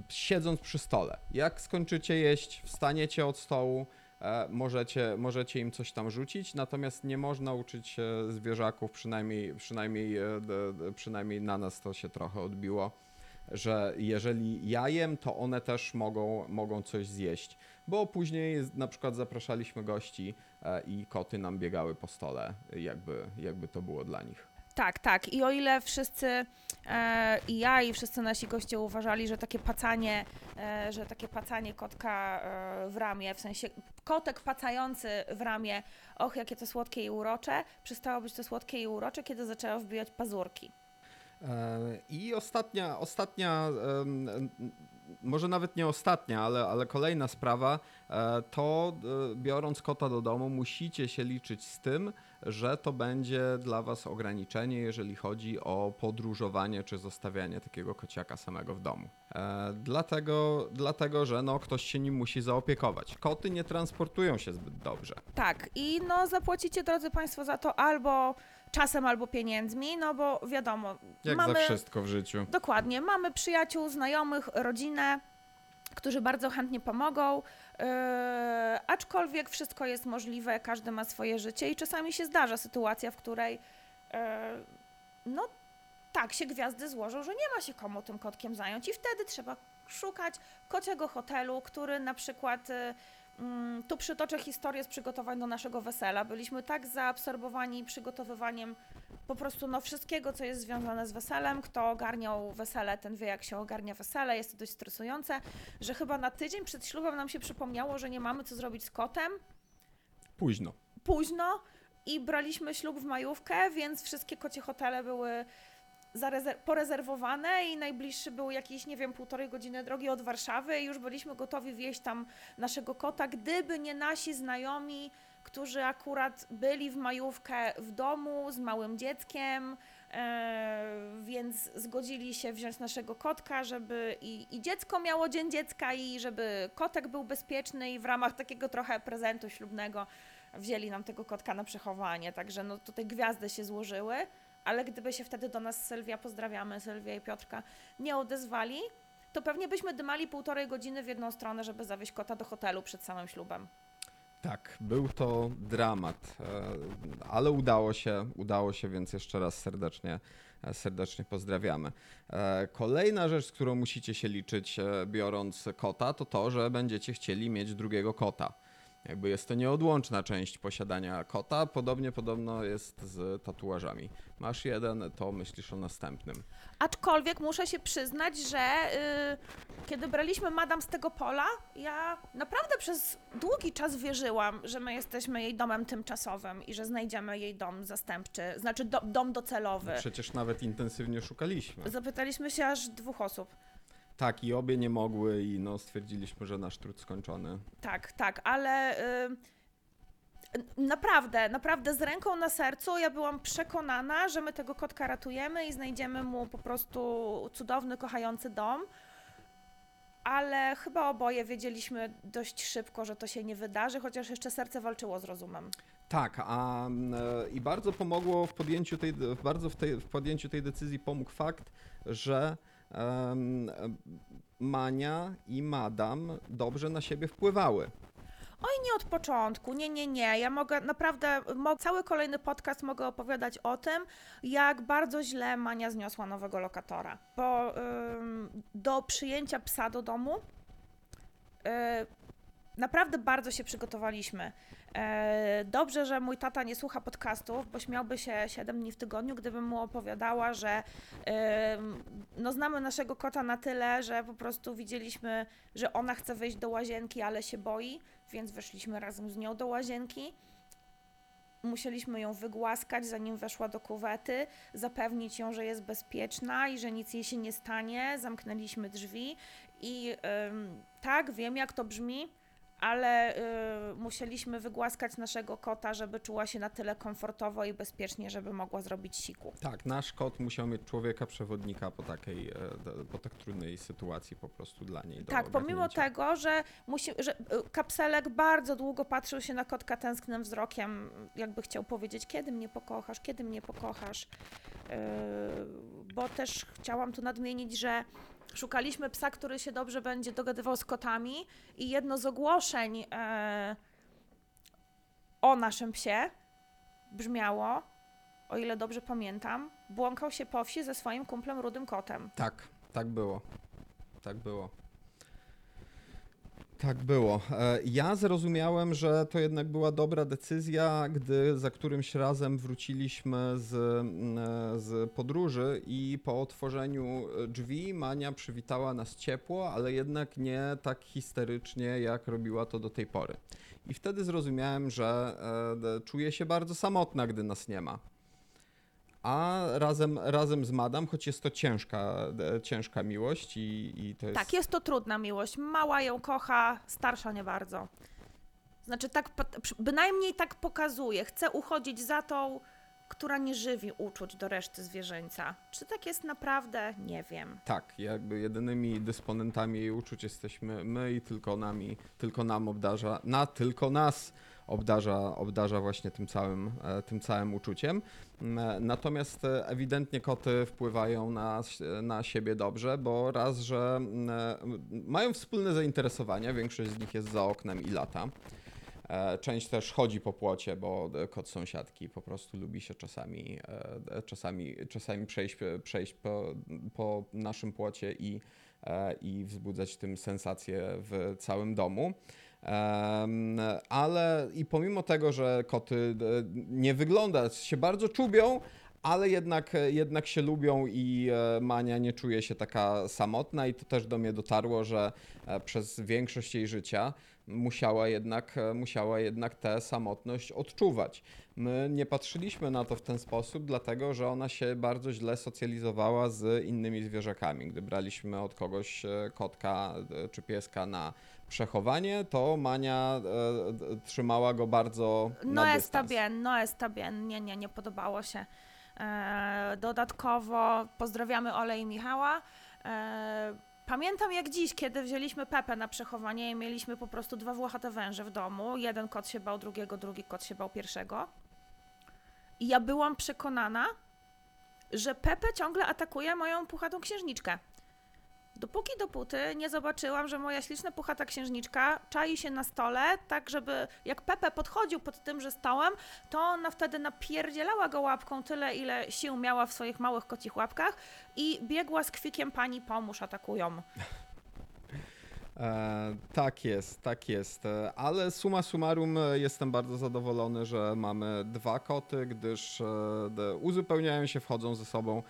Siedząc przy stole, jak skończycie jeść, wstaniecie od stołu, e, możecie, możecie im coś tam rzucić, natomiast nie można uczyć e, zwierzaków, przynajmniej, przynajmniej, e, przynajmniej na nas to się trochę odbiło, że jeżeli ja jem, to one też mogą, mogą coś zjeść. Bo później na przykład zapraszaliśmy gości e, i koty nam biegały po stole, jakby, jakby to było dla nich. Tak, tak. I o ile wszyscy e, i ja i wszyscy nasi goście uważali, że takie pacanie, e, że takie pacanie kotka e, w ramię, w sensie kotek pacający w ramię, och jakie to słodkie i urocze, przestało być to słodkie i urocze, kiedy zaczęło wbijać pazurki. E, I ostatnia, ostatnia, może nawet nie ostatnia, ale, ale kolejna sprawa, e, to e, biorąc kota do domu, musicie się liczyć z tym, że to będzie dla Was ograniczenie, jeżeli chodzi o podróżowanie czy zostawianie takiego kociaka samego w domu. E, Dlatego, dlatego że no, ktoś się nim musi zaopiekować. Koty nie transportują się zbyt dobrze. Tak, i no zapłacicie, drodzy Państwo, za to albo czasem, albo pieniędzmi, no bo wiadomo, Jak mamy... za wszystko w życiu. Dokładnie. Mamy przyjaciół, znajomych, rodzinę, którzy bardzo chętnie pomogą. Yy, aczkolwiek wszystko jest możliwe, każdy ma swoje życie i czasami się zdarza sytuacja, w której yy, no tak się gwiazdy złożą, że nie ma się komu tym kotkiem zająć i wtedy trzeba szukać kociego hotelu, który na przykład yy, tu przytoczę historię z przygotowań do naszego wesela. Byliśmy tak zaabsorbowani przygotowywaniem po prostu no, wszystkiego, co jest związane z weselem. Kto ogarniał wesele, ten wie, jak się ogarnia wesele. Jest to dość stresujące, że chyba na tydzień przed ślubem nam się przypomniało, że nie mamy co zrobić z kotem. Późno. Późno i braliśmy ślub w majówkę, więc wszystkie kocie hotele były porezerwowane i najbliższy był jakieś, nie wiem, półtorej godziny drogi od Warszawy i już byliśmy gotowi wieść tam naszego kota, gdyby nie nasi znajomi, którzy akurat byli w majówkę w domu z małym dzieckiem, e, więc zgodzili się wziąć naszego kotka, żeby i, i dziecko miało dzień dziecka i żeby kotek był bezpieczny i w ramach takiego trochę prezentu ślubnego wzięli nam tego kotka na przechowanie, także no tutaj gwiazdy się złożyły, ale gdyby się wtedy do nas Sylwia, pozdrawiamy Sylwia i Piotrka, nie odezwali, to pewnie byśmy dymali półtorej godziny w jedną stronę, żeby zawieźć kota do hotelu przed samym ślubem. Tak, był to dramat, e, ale udało się, udało się, więc jeszcze raz serdecznie, e, serdecznie pozdrawiamy. E, Kolejna rzecz, z którą musicie się liczyć, biorąc kota, to to, że będziecie chcieli mieć drugiego kota. Jakby jest to nieodłączna część posiadania kota, podobnie podobno jest z tatuażami. Masz jeden, to myślisz o następnym. Aczkolwiek muszę się przyznać, że y, kiedy braliśmy Madam z tego pola, ja naprawdę przez długi czas wierzyłam, że my jesteśmy jej domem tymczasowym i że znajdziemy jej dom zastępczy, znaczy do, dom docelowy. Przecież nawet intensywnie szukaliśmy. Zapytaliśmy się aż dwóch osób. Tak, i obie nie mogły i no stwierdziliśmy, że nasz trud skończony. Tak, tak, ale y, naprawdę, naprawdę z ręką na sercu ja byłam przekonana, że my tego kotka ratujemy i znajdziemy mu po prostu cudowny, kochający dom. Ale chyba oboje wiedzieliśmy dość szybko, że to się nie wydarzy, chociaż jeszcze serce walczyło z rozumem. Tak, a mm, e, i bardzo pomogło w podjęciu tej, bardzo w, tej, w podjęciu tej decyzji pomógł fakt, że e, Mania i Madam dobrze na siebie wpływały. Oj, nie od początku, nie, nie, nie. Ja mogę naprawdę, mo- cały kolejny podcast mogę opowiadać o tym, jak bardzo źle Mania zniosła nowego lokatora. Bo ym, do przyjęcia psa do domu y, naprawdę bardzo się przygotowaliśmy. E, Dobrze, że mój tata nie słucha podcastów, bo śmiałby się 7 dni w tygodniu, gdybym mu opowiadała, że no znamy naszego kota na tyle, że po prostu widzieliśmy, że ona chce wejść do łazienki, ale się boi, więc weszliśmy razem z nią do łazienki. Musieliśmy ją wygłaskać, zanim weszła do kuwety, zapewnić ją, że jest bezpieczna i że nic jej się nie stanie. Zamknęliśmy drzwi i ym, tak, wiem jak to brzmi, ale y, musieliśmy wygłaskać naszego kota, żeby czuła się na tyle komfortowo i bezpiecznie, żeby mogła zrobić siku. Tak, nasz kot musiał mieć człowieka przewodnika po takiej, e, po tak trudnej sytuacji po prostu dla niej. Tak, pomimo tego, że, musi, że y, kapselek bardzo długo patrzył się na kotka tęsknym wzrokiem, jakby chciał powiedzieć, kiedy mnie pokochasz, kiedy mnie pokochasz. Yy, bo też chciałam tu nadmienić, że szukaliśmy psa, który się dobrze będzie dogadywał z kotami i jedno z ogłoszeń e, o naszym psie brzmiało, o ile dobrze pamiętam, błąkał się po wsi ze swoim kumplem rudym kotem. Tak, tak było. Tak było. Tak było. E, Ja zrozumiałem, że to jednak była dobra decyzja, gdy za którymś razem wróciliśmy z, e, z podróży i po otworzeniu drzwi Mania przywitała nas ciepło, ale jednak nie tak histerycznie, jak robiła to do tej pory. I wtedy zrozumiałem, że e, czuję się bardzo samotna, gdy nas nie ma. A razem, razem z Madam, choć jest to ciężka, ciężka miłość i, i to jest... Tak, jest to trudna miłość. Mała ją kocha, starsza nie bardzo. Znaczy, tak, bynajmniej tak pokazuje. Chce uchodzić za tą, która nie żywi uczuć do reszty zwierzęcia. Czy tak jest naprawdę? Nie wiem. Tak, jakby jedynymi dysponentami jej uczuć jesteśmy my i tylko nami, tylko nam obdarza, na tylko nas obdarza, obdarza właśnie tym całym, e, tym całym uczuciem. M, e, Natomiast e, ewidentnie koty wpływają na, na siebie dobrze, bo raz, że m, e, mają wspólne zainteresowania, większość z nich jest za oknem i lata. Część też chodzi po płocie, bo kot sąsiadki po prostu lubi się czasami, czasami, czasami przejść, przejść po, po naszym płocie i, i wzbudzać tym sensację w całym domu. Ale i pomimo tego, że koty e, nie wygląda, się bardzo czubią, ale jednak, jednak się lubią i e, Mania nie czuje się taka samotna i to też do mnie dotarło, że e, przez większość jej życia musiała jednak, e, musiała jednak tę samotność odczuwać. My nie patrzyliśmy na to w ten sposób, dlatego że ona się bardzo źle socjalizowała z innymi zwierzakami. Gdy braliśmy od kogoś e, kotka e, czy pieska na przechowanie, to Mania e, trzymała go bardzo No na está dystans. bien, no está bien. Nie, nie, nie podobało się. E, dodatkowo pozdrawiamy Ole i Michała. E, pamiętam jak dziś, kiedy wzięliśmy Pepę na przechowanie i mieliśmy po prostu dwa włochate węże w domu. Jeden kot się bał drugiego, drugi kot się bał pierwszego. I ja byłam przekonana, że Pepe ciągle atakuje moją puchatą księżniczkę. Dopóki dopóty nie zobaczyłam, że moja śliczna puchata księżniczka czai się na stole, tak żeby jak Pepe podchodził pod tymże stołem, to ona wtedy napierdzielała go łapką tyle, ile sił miała w swoich małych kocich łapkach i biegła z kwikiem pani pomóż atakują. E, tak jest, tak jest. Ale summa summarum jestem bardzo zadowolony, że mamy dwa koty, gdyż e, uzupełniają się, wchodzą ze sobą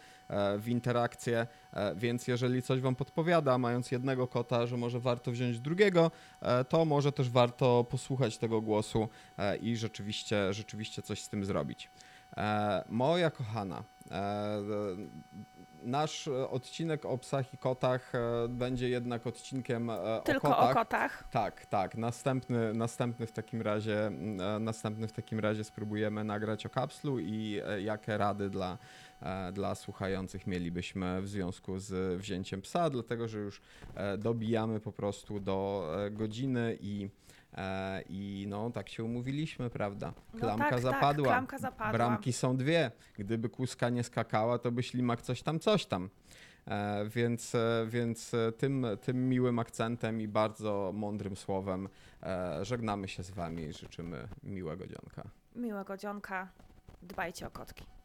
w interakcję, e, więc jeżeli coś wam podpowiada, mając jednego kota, że może warto wziąć drugiego, e, to może też warto posłuchać tego głosu e, i rzeczywiście, rzeczywiście coś z tym zrobić. E, Moja kochana, e, nasz e, odcinek o psach i kotach e, będzie jednak odcinkiem e, Tylko o kotach. o kotach. Tak, tak. Następny, następny w takim razie, e, następny w takim razie spróbujemy nagrać o kapslu i e, jakie rady dla, e, dla słuchających mielibyśmy w związku z wzięciem psa, dlatego że już e, dobijamy po prostu do e, godziny i e, i no, tak się umówiliśmy, prawda? No Klamka tak, zapadła. Tak, klamka zapadła. Bramki są dwie. Gdyby kłuska nie skakała, to by ślimak coś tam, coś tam. E, więc e, więc e, tym, tym miłym akcentem i bardzo mądrym słowem e, żegnamy się z Wami i życzymy miłego dzionka. Miłego dzionka. Dbajcie o kotki.